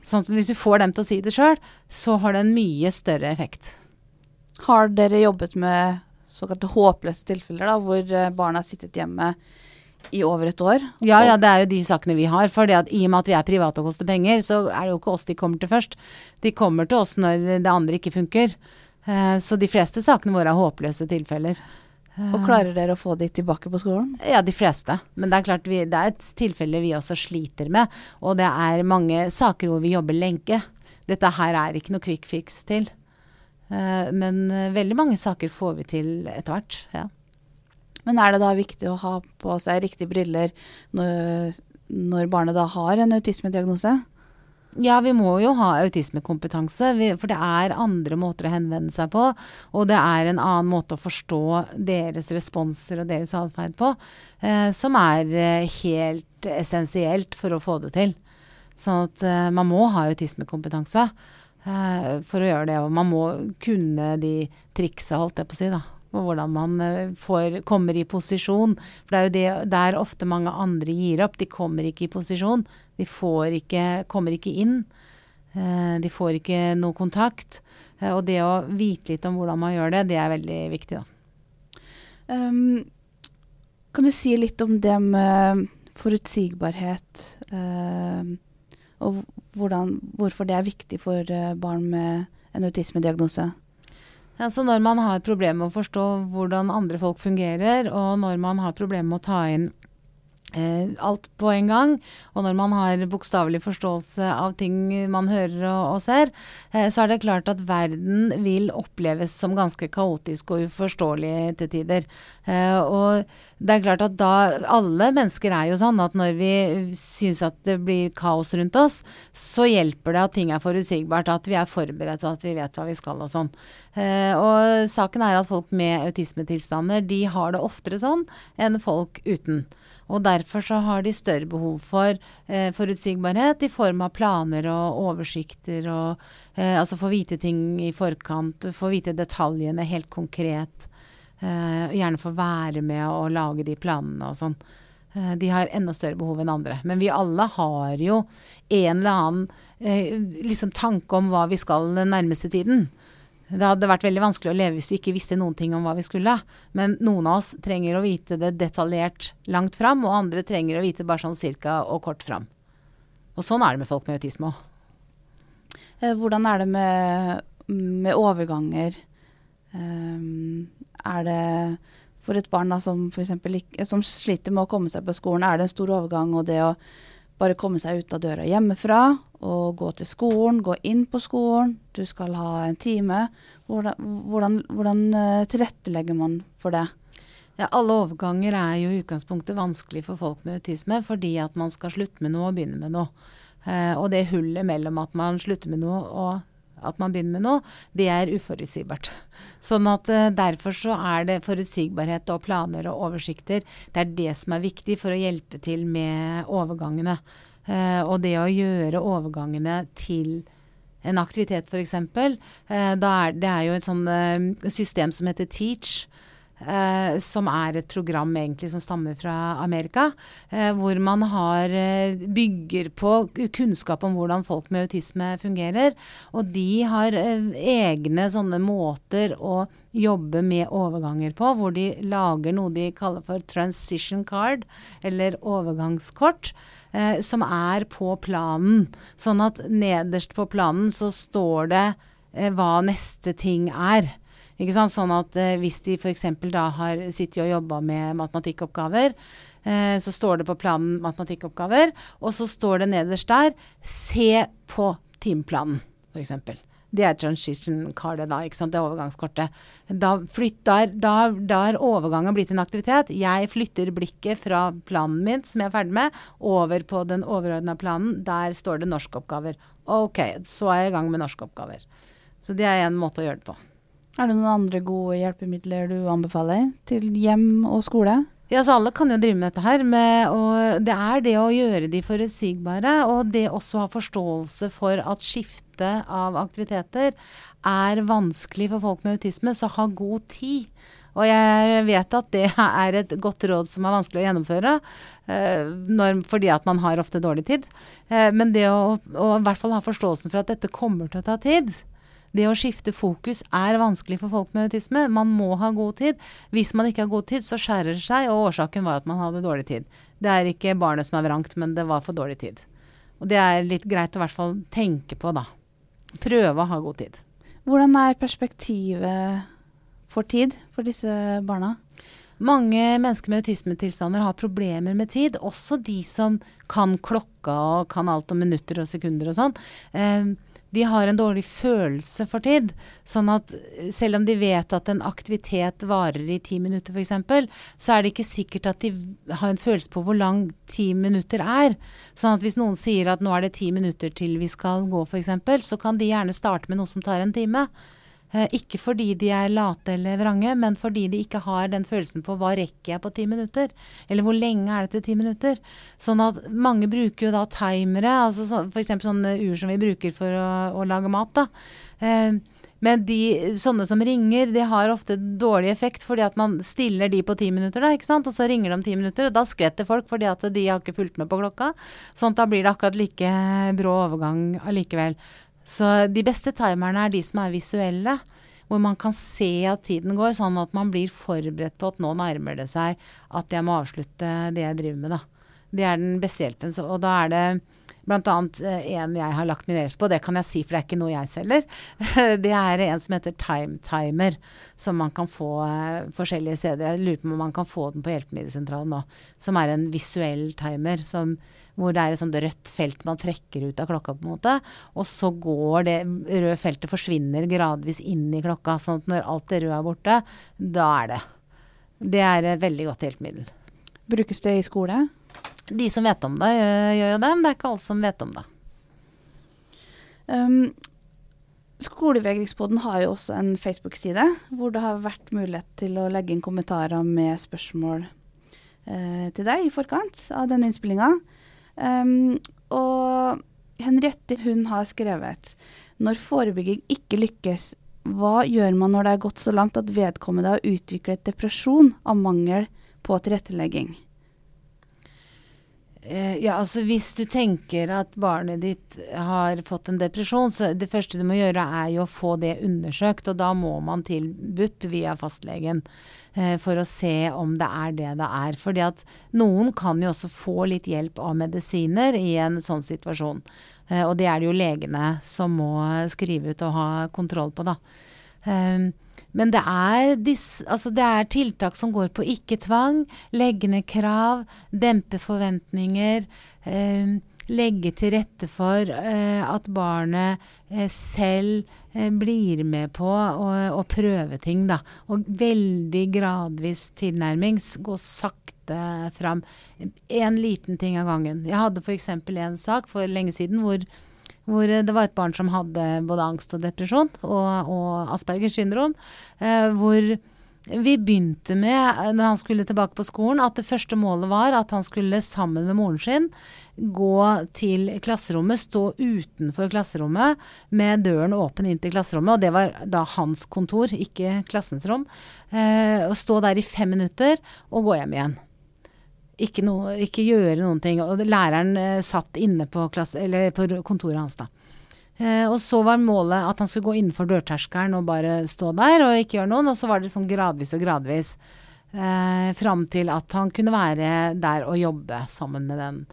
Sånn at hvis du får dem til å si det sjøl, så har det en mye større effekt. Har dere jobbet med såkalte håpløse tilfeller, da, hvor eh, barna har sittet hjemme i over et år. Ja, ja, det er jo de sakene vi har. For I og med at vi er private og koster penger, så er det jo ikke oss de kommer til først. De kommer til oss når det andre ikke funker. Uh, så de fleste sakene våre er håpløse tilfeller. Uh, og klarer dere å få de tilbake på skolen? Ja, de fleste. Men det er klart vi, det er et tilfelle vi også sliter med. Og det er mange saker hvor vi jobber lenke. Dette her er ikke noe quick fix til. Uh, men veldig mange saker får vi til etter hvert. ja. Men er det da viktig å ha på seg riktige briller når, når barnet da har en autismediagnose? Ja, vi må jo ha autismekompetanse, for det er andre måter å henvende seg på. Og det er en annen måte å forstå deres responser og deres atferd på, eh, som er eh, helt essensielt for å få det til. Sånn at eh, man må ha autismekompetanse eh, for å gjøre det. Og man må kunne de triksa, holdt jeg på å si, da og hvordan man eh, får, kommer i posisjon. For det er jo det der ofte mange andre gir opp. De kommer ikke i posisjon. De ikke, kommer ikke inn. Eh, de får ikke noe kontakt. Eh, og det å vite litt om hvordan man gjør det, det er veldig viktig, da. Um, kan du si litt om det med forutsigbarhet, uh, og hvordan, hvorfor det er viktig for barn med en autismediagnose? Altså når man har problemer med å forstå hvordan andre folk fungerer, og når man har problemer med å ta inn eh, alt på en gang. Og når man har bokstavelig forståelse av ting man hører og, og ser, eh, så er det klart at verden vil oppleves som ganske kaotisk og uforståelig til tider. Eh, og det er klart at da Alle mennesker er jo sånn at når vi syns at det blir kaos rundt oss, så hjelper det at ting er forutsigbart, at vi er forberedt og at vi vet hva vi skal og sånn. Eh, og saken er at folk med autismetilstander de har det oftere sånn enn folk uten. Og derfor så har de større behov for eh, forutsigbarhet i form av planer og oversikter og eh, altså få vite ting i forkant, få vite detaljene helt konkret. Eh, gjerne få være med og lage de planene og sånn. Eh, de har enda større behov enn andre. Men vi alle har jo en eller annen eh, liksom tanke om hva vi skal den nærmeste tiden. Det hadde vært veldig vanskelig å leve hvis vi ikke visste noen ting om hva vi skulle. Men noen av oss trenger å vite det detaljert langt fram, og andre trenger å vite bare sånn cirka og kort fram. Og sånn er det med folk med autisme òg. Eh, hvordan er det med, med overganger? Um, er det for et barn da, som, for eksempel, som sliter med å komme seg på skolen, er det en stor overgang? Og det å bare komme seg ut av døra hjemmefra og gå til skolen, gå inn på skolen, du skal ha en time. Hvordan, hvordan, hvordan uh, tilrettelegger man for det? Ja, alle overganger er jo i utgangspunktet vanskelig for folk med autisme, fordi at man skal slutte med noe og begynne med noe. Uh, og det hullet mellom at man slutter med noe og at man begynner med noe, det er uforutsigbart. Sånn at uh, Derfor så er det forutsigbarhet og planer og oversikter. Det er det som er viktig for å hjelpe til med overgangene. Uh, og det å gjøre overgangene til en aktivitet f.eks. Uh, det er jo et sånt system som heter Teach. Uh, som er et program egentlig som stammer fra Amerika. Uh, hvor man har, uh, bygger på kunnskap om hvordan folk med autisme fungerer. Og de har egne sånne måter å jobbe med overganger på, hvor de lager noe de kaller for transition card, eller overgangskort. som er på planen. Sånn at nederst på planen så står det hva neste ting er. Sånn at eh, hvis de f.eks. da har sittet og jobba med matematikkoppgaver, eh, så står det på planen matematikkoppgaver, og så står det nederst der 'se på timeplanen', f.eks. Det er transition cardet, da. ikke sant? Det er overgangskortet. Da, flytter, da, da er overgangen blitt en aktivitet. Jeg flytter blikket fra planen min, som jeg er ferdig med, over på den overordna planen. Der står det norskoppgaver. Ok, så er jeg i gang med norskoppgaver. Så det er en måte å gjøre det på. Er det noen andre gode hjelpemidler du anbefaler til hjem og skole? Ja, så Alle kan jo drive med dette her. Med, og det er det å gjøre de forutsigbare, og det også ha forståelse for at skifte av aktiviteter er vanskelig for folk med autisme, så ha god tid. Og jeg vet at det er et godt råd som er vanskelig å gjennomføre, eh, når, fordi at man har ofte dårlig tid. Eh, men det å, å i hvert fall ha forståelsen for at dette kommer til å ta tid, det å skifte fokus er vanskelig for folk med autisme. Man må ha god tid. Hvis man ikke har god tid, så skjærer det seg, og årsaken var at man hadde dårlig tid. Det er ikke barnet som er vrangt, men det var for dårlig tid. Og det er litt greit å i hvert fall tenke på, da. Prøve å ha god tid. Hvordan er perspektivet for tid for disse barna? Mange mennesker med autismetilstander har problemer med tid, også de som kan klokka og kan alt om minutter og sekunder og sånn. Eh, de har en dårlig følelse for tid. Sånn at selv om de vet at en aktivitet varer i ti minutter f.eks., så er det ikke sikkert at de har en følelse på hvor lang ti minutter er. Sånn at hvis noen sier at nå er det ti minutter til vi skal gå f.eks., så kan de gjerne starte med noe som tar en time. Eh, ikke fordi de er late eller vrange, men fordi de ikke har den følelsen på hva rekker jeg på ti minutter? Eller hvor lenge er det til ti minutter? Sånn at mange bruker jo da timere, altså så, f.eks. sånne ur som vi bruker for å, å lage mat. da. Eh, men de, sånne som ringer, de har ofte dårlig effekt fordi at man stiller de på ti minutter, da, ikke sant? og så ringer de om ti minutter. og Da skvetter folk fordi at de har ikke fulgt med på klokka. Sånn at da blir det akkurat like brå overgang allikevel. Så de beste timerne er de som er visuelle. Hvor man kan se at tiden går, sånn at man blir forberedt på at nå nærmer det seg at jeg må avslutte det jeg driver med. Da. Det er den beste hjelpen. Og da er det annet eh, en jeg har lagt min els på, det kan jeg si for det er ikke noe jeg selger. det er en som heter Time Timer, som man kan få eh, forskjellige steder. Jeg lurer på om man kan få den på Hjelpemiddelsentralen nå. Som er en visuell timer som, hvor det er et sånt rødt felt man trekker ut av klokka, på en måte. Og så går det røde feltet forsvinner gradvis inn i klokka. sånn at når alt det røde er borte, da er det. Det er et veldig godt hjelpemiddel. Brukes det i skole? De som vet om det, gjør, jo det, men det er ikke alle som vet om det. Um, Skolevegringsboden har jo også en Facebook-side hvor det har vært mulighet til å legge inn kommentarer med spørsmål eh, til deg i forkant av denne innspillinga. Um, og Henriette hun har skrevet når forebygging ikke lykkes, hva gjør man når det er gått så langt at vedkommende har utviklet depresjon av mangel på tilrettelegging? Eh, ja, altså Hvis du tenker at barnet ditt har fått en depresjon, så det første du må gjøre er jo å få det undersøkt. Og da må man til BUP via fastlegen eh, for å se om det er det det er. Fordi at noen kan jo også få litt hjelp av medisiner i en sånn situasjon. Eh, og det er det jo legene som må skrive ut og ha kontroll på, da. Men det er, dis, altså det er, tiltak som går på ikke-tvang, legge ned krav, dempe forventninger. Eh, legge til rette for eh, at barnet eh, selv eh, blir med på å, prøve ting. Da. Og veldig gradvis tilnærming. Gå sakte fram. En liten ting av gangen. Jeg hadde f.eks. en sak for lenge siden hvor hvor det var et barn som hadde både angst og depresjon og, og Aspergers syndrom. Eh, hvor vi begynte med, når han skulle tilbake på skolen, at det første målet var at han skulle sammen med moren sin gå til klasserommet, stå utenfor klasserommet med døren åpen inn til klasserommet. Og det var da hans kontor, ikke klassens rom. Eh, stå der i fem minutter og gå hjem igjen ikke, noe, ikke, gjøre noen ting. Og læreren eh, satt inne på, klasse, på, kontoret hans, da. Eh, og så var målet at han skulle gå innenfor dørterskelen og bare stå der og ikke gjøre noen. Og så var det sånn gradvis og gradvis. Eh, fram til at han kunne være der og jobbe sammen med den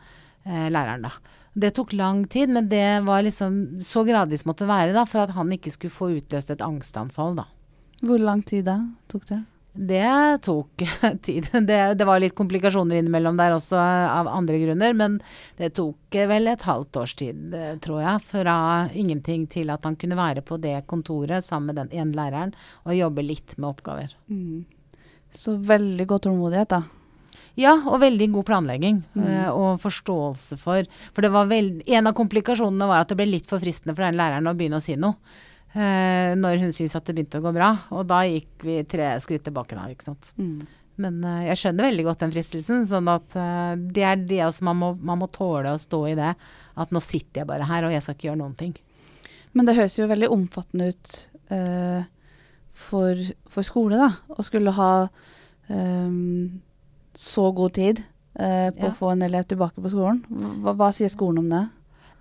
eh, læreren, da. Det tok lang tid, men det var liksom så gradvis måtte være da, for at han ikke skulle få utløst et angstanfall, da. Hvor lang tid da tok det? Det tok tid. Det, det, var litt komplikasjoner innimellom der også av andre grunner, men det tok vel et halvt års tid, tror jeg, fra ingenting til at han kunne være på det kontoret sammen med den ene læreren og jobbe litt med oppgaver. Mm. Så veldig god tålmodighet, da. Ja, og veldig god planlegging mm. uh, og forståelse for For det var veld, en av komplikasjonene var at det ble litt for fristende for den læreren å begynne å si noe eh, når hun syntes at det begynte å gå bra. Og da gikk vi tre skritt tilbake da, ikke sant. Mm. Men eh, jeg skjønner veldig godt den fristelsen. sånn at eh, det er det også, man må, man må, tåle å stå i det. At nå sitter jeg bare her, og jeg skal ikke gjøre noen ting. Men det høres jo veldig omfattende ut eh, for, for, skole, da. Å skulle ha um, så god tid uh, på ja. å få en elev tilbake på skolen. Hva, hva, sier skolen om det?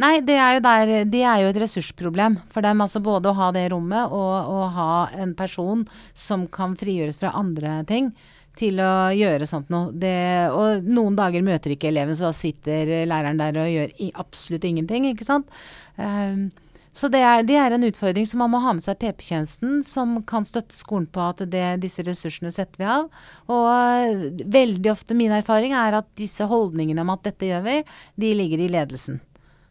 Nei, det er, der, det er, jo et ressursproblem for dem. Altså både å ha det rommet og å ha en person som kan frigjøres fra andre ting til å gjøre sånt noe. Det, og noen dager møter ikke eleven, så da sitter læreren der og gjør absolutt ingenting, ikke sant. Um, så det er, det er, en utfordring som man må ha med seg PP-tjenesten, som kan støtte skolen på at det, disse ressursene setter vi av. Og veldig ofte min erfaring er at disse holdningene om at dette gjør vi, de ligger i ledelsen.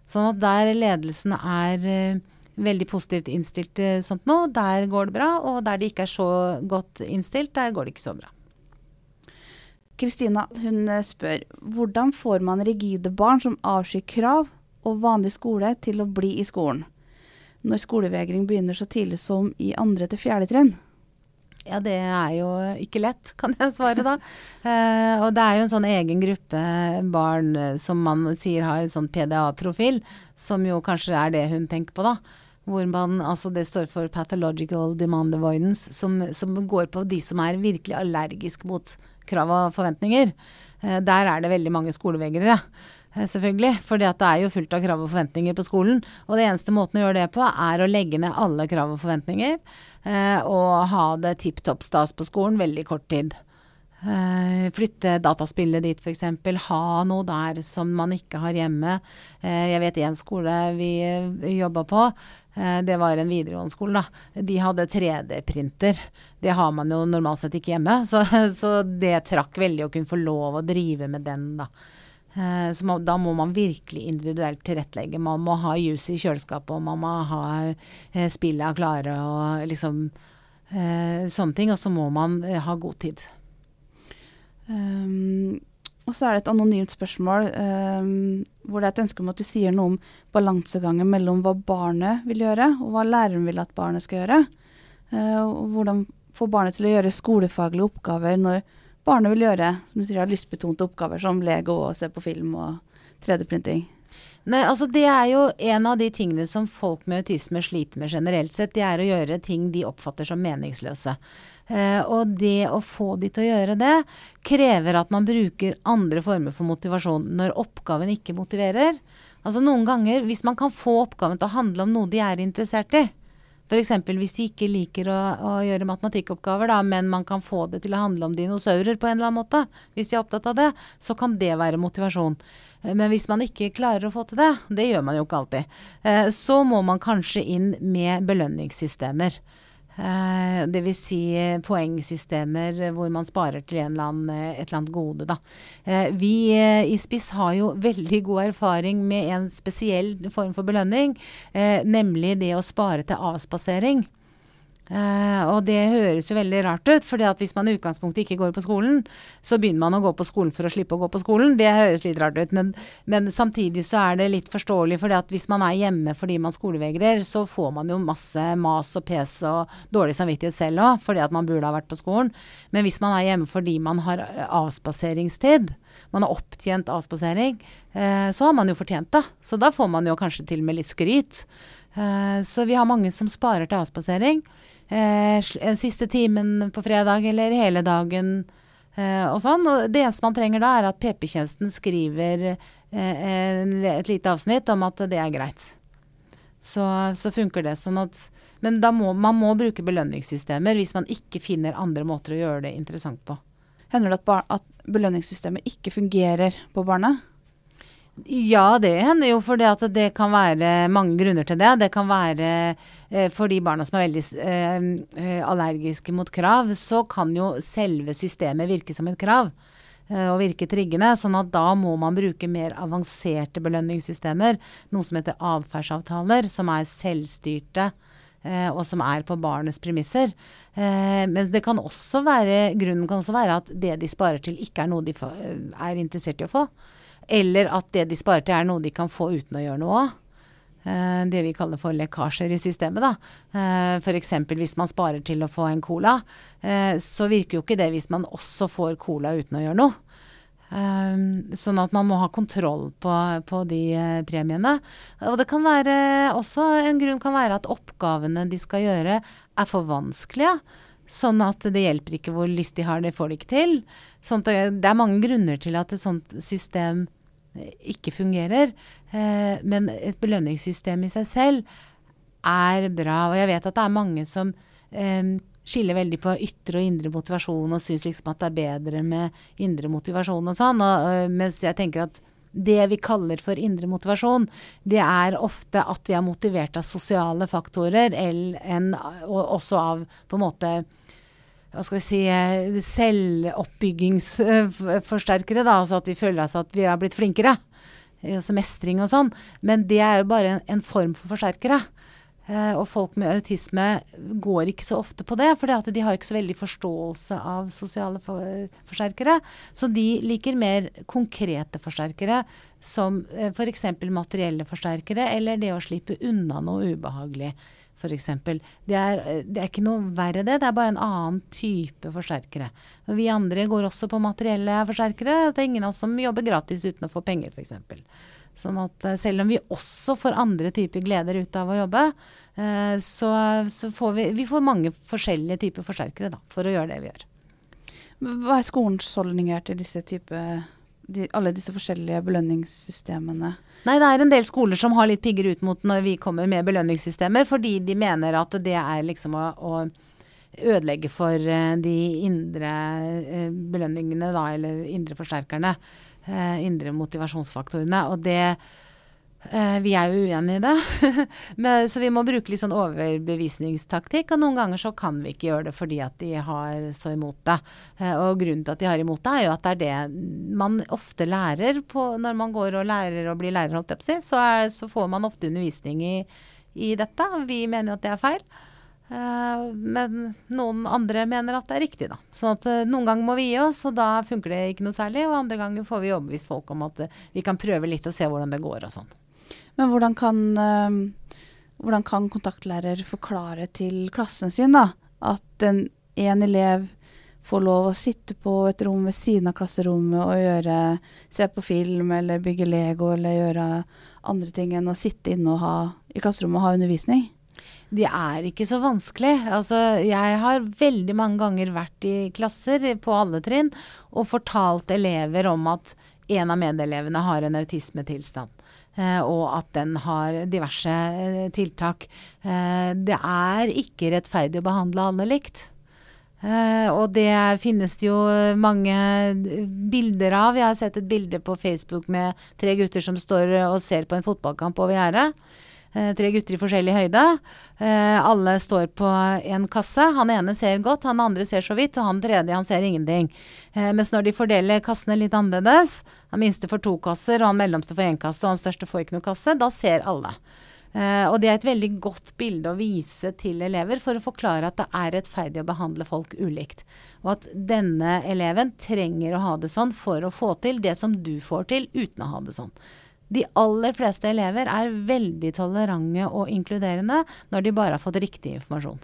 Sånn at der ledelsen er uh, veldig positivt innstilt til sånt nå, der går det bra. Og der de ikke er så godt innstilt, der går det ikke så bra. Kristina hun eh, spør hvordan får man rigide barn som avskyr krav og vanlig skole, til å bli i skolen, når skolevegring begynner så tidlig som i andre til fjerde trinn? Ja, det er jo ikke lett, kan jeg svare da. eh, og det er jo en sånn egen gruppe barn eh, som man sier har en sånn PDA-profil, som jo kanskje er det hun tenker på, da. Hvor man, altså Det står for Pathological Demand Avoidance, som, som går på de som er virkelig allergisk mot krav og forventninger. Eh, der er det veldig mange skolevegrere. Eh, selvfølgelig. For det er jo fullt av krav og forventninger på skolen. Og det eneste måten å gjøre det på, er å legge ned alle krav og forventninger. Eh, og ha det tipp topp stas på skolen veldig kort tid. Eh, flytte dataspillet dit f.eks. Ha noe der som man ikke har hjemme. Eh, jeg vet én skole vi eh, jobba på. Eh, det var en videregående skole. da. De hadde 3D-printer. Det har man jo normalt sett ikke hjemme. Så, så det trakk veldig å kunne få lov å drive med den. da. Eh, så må, da må man virkelig individuelt tilrettelegge. Man må ha juice i kjøleskapet, og man må ha eh, spillene klare og liksom eh, sånne ting. Og så må man ha god tid. Um, og så er det et anonymt spørsmål um, hvor det er et ønske om at du sier noe om balansegangen mellom hva barnet vil gjøre, og hva læreren vil at barnet skal gjøre. Uh, og hvordan få barnet til å gjøre skolefaglige oppgaver når barnet vil gjøre som du sier, har lystbetonte oppgaver som Lego og se på film og 3D-printing. Nei, altså Det er jo en av de tingene som folk med autisme sliter med generelt sett. Det er å gjøre ting de oppfatter som meningsløse. Eh, og det å få de til å gjøre det, krever at man bruker andre former for motivasjon når oppgaven ikke motiverer. Altså Noen ganger, hvis man kan få oppgaven til å handle om noe de er interessert i, F.eks. hvis de ikke liker å, å, gjøre matematikkoppgaver, da, men man kan få det til å handle om dinosaurer på en eller annen måte, hvis de er opptatt av det, så kan det være motivasjon. Eh, men hvis man ikke klarer å få til det, det gjør man jo ikke alltid, eh, så må man kanskje inn med belønningssystemer. Eh, Dvs. Si poengsystemer hvor man sparer til annen, et eller annet gode. Da. Vi i Spiss har jo veldig god erfaring med en spesiell form for belønning, nemlig det å spare til avspasering. Uh, og det høres jo veldig rart ut, at hvis man i utgangspunktet ikke går på skolen, så begynner man å gå på skolen for å slippe å gå på skolen. Det høres litt rart ut, men, men samtidig så er det litt forståelig, at hvis man er hjemme fordi man skolevegrer, så får man jo masse mas og pes og dårlig samvittighet selv òg, fordi at man burde ha vært på skolen. Men hvis man er hjemme fordi man har eh, avspaseringstid, man har opptjent avspasering, uh, så har man jo fortjent det. Så da får man jo kanskje til og med litt skryt. Uh, så vi har mange som sparer til avspasering eh, siste timen på fredag eller hele dagen eh, og sånn. Og det eneste man trenger da, er at PP-tjenesten skriver eh, et lite avsnitt om at det er greit. Så, så funker det sånn at Men da må man må bruke belønningssystemer hvis man ikke finner andre måter å gjøre det interessant på. Hender det at, at belønningssystemet ikke fungerer på barnet? Ja, det hender jo for det kan være mange grunner til det. Det kan være for de barna som er veldig eh, eh, allergiske mot krav, så kan jo selve systemet virke som et krav. Eh, og virke triggende. Sånn at da må man bruke mer avanserte belønningssystemer. Noe som heter atferdsavtaler, som er selvstyrte. Eh, og som er på barnets premisser. Eh, men det kan også være, grunnen kan også være at det de sparer til, ikke er noe de er interessert i å få. Eller at det de sparer til er noe de kan få uten å gjøre noe av. Uh, det vi kaller for lekkasjer i systemet. da. Uh, F.eks. hvis man sparer til å få en cola, uh, så virker jo ikke det hvis man også får cola uten å gjøre noe. Sånn at man må ha kontroll på, på de premiene. Og det kan være også En grunn kan være at oppgavene de skal gjøre, er for vanskelige. Sånn at det hjelper ikke hvor lyst de har, det får de ikke til. Sånn det, det, er mange grunner til at et sånt system eh, ikke fungerer. Eh, men et belønningssystem i seg selv er bra. Og jeg vet at det er mange som eh, skiller veldig på ytre og indre motivasjon og syns liksom at det er bedre med indre motivasjon og sånn. Og, og, mens jeg tenker at det vi kaller for indre motivasjon, det er ofte at vi er motivert av sosiale faktorer, enn, og også av på en måte hva skal vi si, selvoppbyggingsforsterkere. da, Altså at vi føler oss at vi har blitt flinkere. Altså mestring og sånn. Men det er jo bare en, en form for forsterkere. Uh, og folk med autisme går ikke så ofte på det, for de har ikke så veldig forståelse av sosiale for, forsterkere. Så de liker mer konkrete forsterkere, som uh, f.eks. materielle forsterkere, eller det å slippe unna noe ubehagelig. Eksempel. det, det er ikke noe verre det, det er bare en annen type forsterkere. Vi andre går også på materielle forsterkere. Det er ingen av oss som jobber gratis uten å få penger, f.eks. Sånn at eh, selv om vi også får andre typer gleder ut av å jobbe, eh, så, så, får vi, vi får mange forskjellige typer forsterkere da, for å gjøre det vi gjør. Hva er skolens holdninger til disse type, de, alle disse forskjellige belønningssystemene? Nei, det er en del skoler som har litt pigger ut mot når vi kommer med belønningssystemer, fordi de mener at det er liksom å, å ødelegge for eh, de indre eh, belønningene, da, eller indre forsterkerne. Eh, indre motivasjonsfaktorene. Og det Vi er jo uenige i det. Men, så vi må bruke litt sånn overbevisningstaktikk. Og noen ganger så kan vi ikke gjøre det fordi at de har så imot det. Eh, og grunnen til at de har imot det, er jo at det er det man ofte lærer på når man går og lærer og blir lærer, holdt jeg på å si. Så, er, så får man ofte undervisning i i dette. Vi mener jo at det er feil. Uh, men noen andre mener at det er riktig, da. Sånn at noen ganger må vi gi oss, og da funker det ikke noe særlig. Og andre ganger får vi overbevist folk om at vi kan prøve litt og se hvordan det går og sånn. Men hvordan kan, hvordan kan kontaktlærer forklare til klassen sin da, at en, en elev får lov å sitte på et rom ved siden av klasserommet og gjøre, se på film eller bygge Lego eller gjøre andre ting enn å sitte inne ha, i klasserommet og ha undervisning? Det er ikke så vanskelig. Altså, jeg har veldig mange ganger vært i klasser på alle trinn og fortalt elever om at en av medelevene har en autismetilstand. Eh, og at den har diverse eh, tiltak. Eh, det er ikke rettferdig å behandle alle likt. Og det finnes det jo mange bilder av. Jeg har sett et bilde på Facebook med tre gutter som står og ser på en fotballkamp over gjerdet. Eh, tre gutter i forskjellig høyde. Eh, alle står på en kasse. Han ene ser godt, han andre ser så vidt, og han tredje han ser ingenting. Eh, mens når de fordeler kassene litt annerledes, han minste får to kasser, og han mellomste får én kasse, og han største får ikke noe kasse, da ser alle. Uh, og det er et veldig godt bilde å vise til elever for å forklare at det er rettferdig å behandle folk ulikt. Og at denne eleven trenger å ha det sånn for å få til det som du får til uten å ha det sånn. De aller fleste elever er veldig tolerante og inkluderende når de bare har fått riktig informasjon.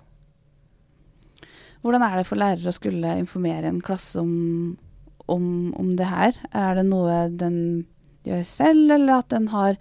Hvordan er det for lærere å skulle informere en klasse om, om, om det her? Er det noe den gjør selv, eller at den har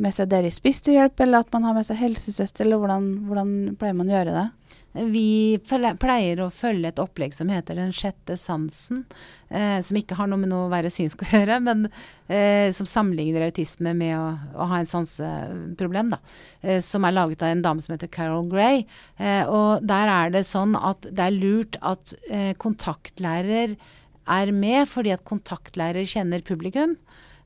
med seg dere i spiss til hjelp, eller at man har med seg helsesøster, eller hvordan, hvordan pleier man å gjøre det? Vi pleier å følge et opplegg som heter Den sjette sansen, eh, som ikke har noe med noe å være synsk å gjøre, men eh, som sammenligner autisme med å, å ha en sanseproblem. Da, eh, som er laget av en dame som heter Carol Gray. Eh, og der er det sånn at det er lurt at eh, kontaktlærer er med, fordi at kontaktlærer kjenner publikum.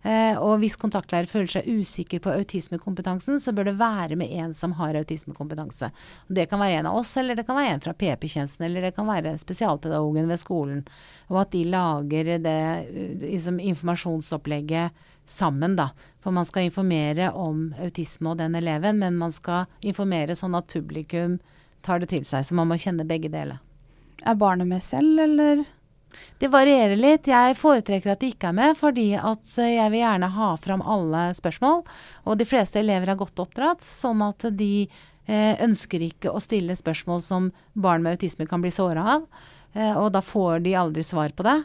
Eh, og hvis kontaktlærer føler seg usikker på autismekompetansen, så bør det være med en som har autismekompetanse. Det kan være en av oss, eller det kan være en fra PP-tjenesten, eller det kan være spesialpedagogen ved skolen. Og at de lager det liksom, informasjonsopplegget sammen, da. For man skal informere om autisme og den eleven, men man skal informere sånn at publikum tar det til seg. Så man må kjenne begge deler. Er barnet med selv, eller? Det varierer litt. Jeg foretrekker at de ikke er med, fordi at jeg vil gjerne ha fram alle spørsmål. Og de fleste elever er godt oppdratt, sånn at de eh, ønsker ikke å stille spørsmål som barn med autisme kan bli såra av. Eh, og da får de aldri svar på det.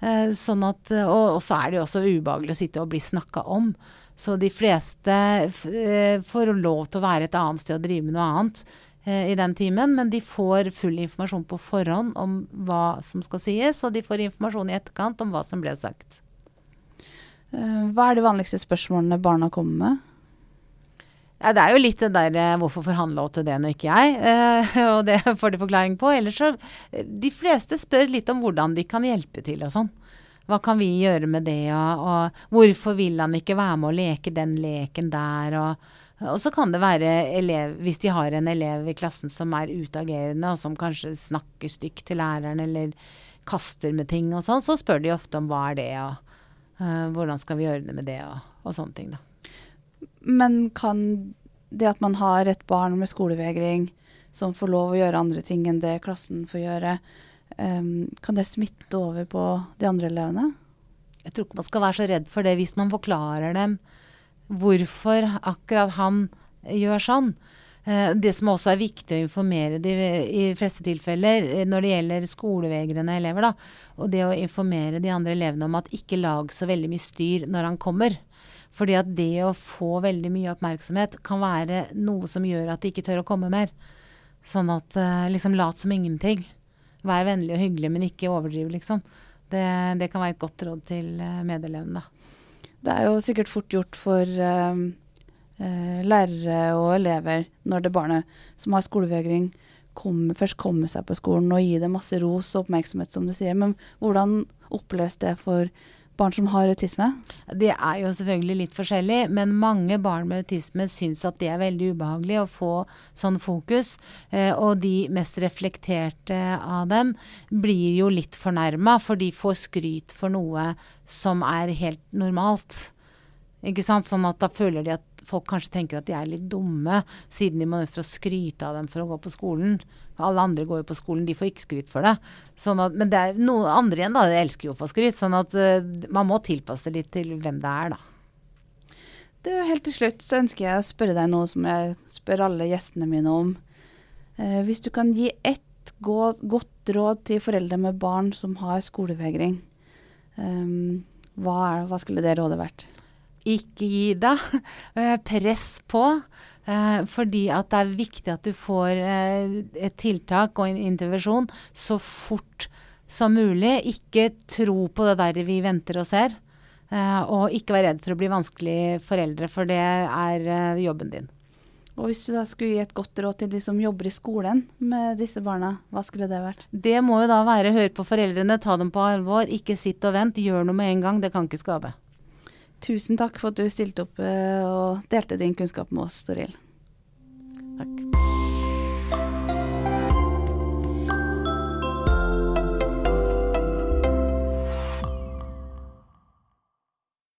Eh, sånn at, og, så er det jo også ubehagelig å sitte og bli snakka om. Så de fleste eh, får lov til å være et annet sted og drive med noe annet. Eh, i den timen, men de får full informasjon på forhånd om hva som skal sies, og de får informasjon i etterkant om hva som ble sagt. Eh, hva er de vanligste spørsmålene barna kommer med? Ja, det er jo litt det der eh, 'hvorfor forhandla Åtte det når ikke jeg', og det får de forklaring på. Ellers så De fleste spør litt om hvordan de kan hjelpe til og sånn. Hva kan vi gjøre med det, og, og hvorfor vil han ikke være med å leke den leken der, og og så kan det være elev, hvis de har en elev i klassen som er utagerende, og som kanskje snakker stygt til læreren eller kaster med ting og sånn, så spør de ofte om hva er det, og uh, hvordan skal vi ordne med det, og, og, sånne ting, da. Men kan det at man har et barn med skolevegring som får lov å gjøre andre ting enn det klassen får gjøre, um, kan det smitte over på de andre elevene? Jeg tror ikke man skal være så redd for det hvis man forklarer dem hvorfor akkurat han gjør sånn. Eh, det som også er viktig å informere de i fleste tilfeller eh, når det gjelder skolevegrende elever, da, og det å informere de andre elevene om at ikke lag så veldig mye styr når han kommer. Fordi at det å få veldig mye oppmerksomhet kan være noe som gjør at de ikke tør å komme mer. Sånn at eh, liksom lat som ingenting. Vær vennlig og hyggelig, men ikke overdriv, liksom. Det, det kan være et godt råd til medelevene, da. Det er jo sikkert fort gjort for uh, uh, lærere og elever når det barnet som har skolevegring, kommer, først kommer seg på skolen og gir det masse ros og oppmerksomhet, som du sier. Men hvordan oppleves det for barn som har autisme? Det er jo selvfølgelig litt forskjellig, men mange barn med autisme syns at det er veldig ubehagelig å få sånn fokus. Eh, og de mest reflekterte av dem blir jo litt fornærma, for de får skryt for noe som er helt normalt. Ikke sant? Sånn at da føler de at folk kanskje tenker at de er litt dumme, siden de må nødt til å skryte av dem for å gå på skolen. Alle andre går jo på skolen, de får ikke skryt for det. Sånn at, men det er noen andre igjen, da. De elsker jo å få skryt. Sånn at uh, man må tilpasse litt til hvem det er, da. Du, helt til slutt så ønsker jeg å spørre deg noe som jeg spør alle gjestene mine om. Uh, hvis du kan gi ett godt, råd til foreldre med barn som har skolevegring, um, hva, er, hva skulle det rådet vært? Ikke gi deg. Press på. Eh, fordi at det er viktig at du får eh, et tiltak og en intervensjon så fort som mulig. Ikke tro på det der vi venter og ser. Og ikke vær redd for å bli vanskelig foreldre, for det er jobben din. Og hvis du da skulle gi et godt råd til de som jobber i skolen med disse barna, hva skulle det vært? Det må jo da være hør på foreldrene, ta dem på alvor, ikke sitt og vent. Gjør noe med en gang, det kan ikke skade. Tusen takk for at du stilte opp eh, og delte din kunnskap med oss, Toril. Takk.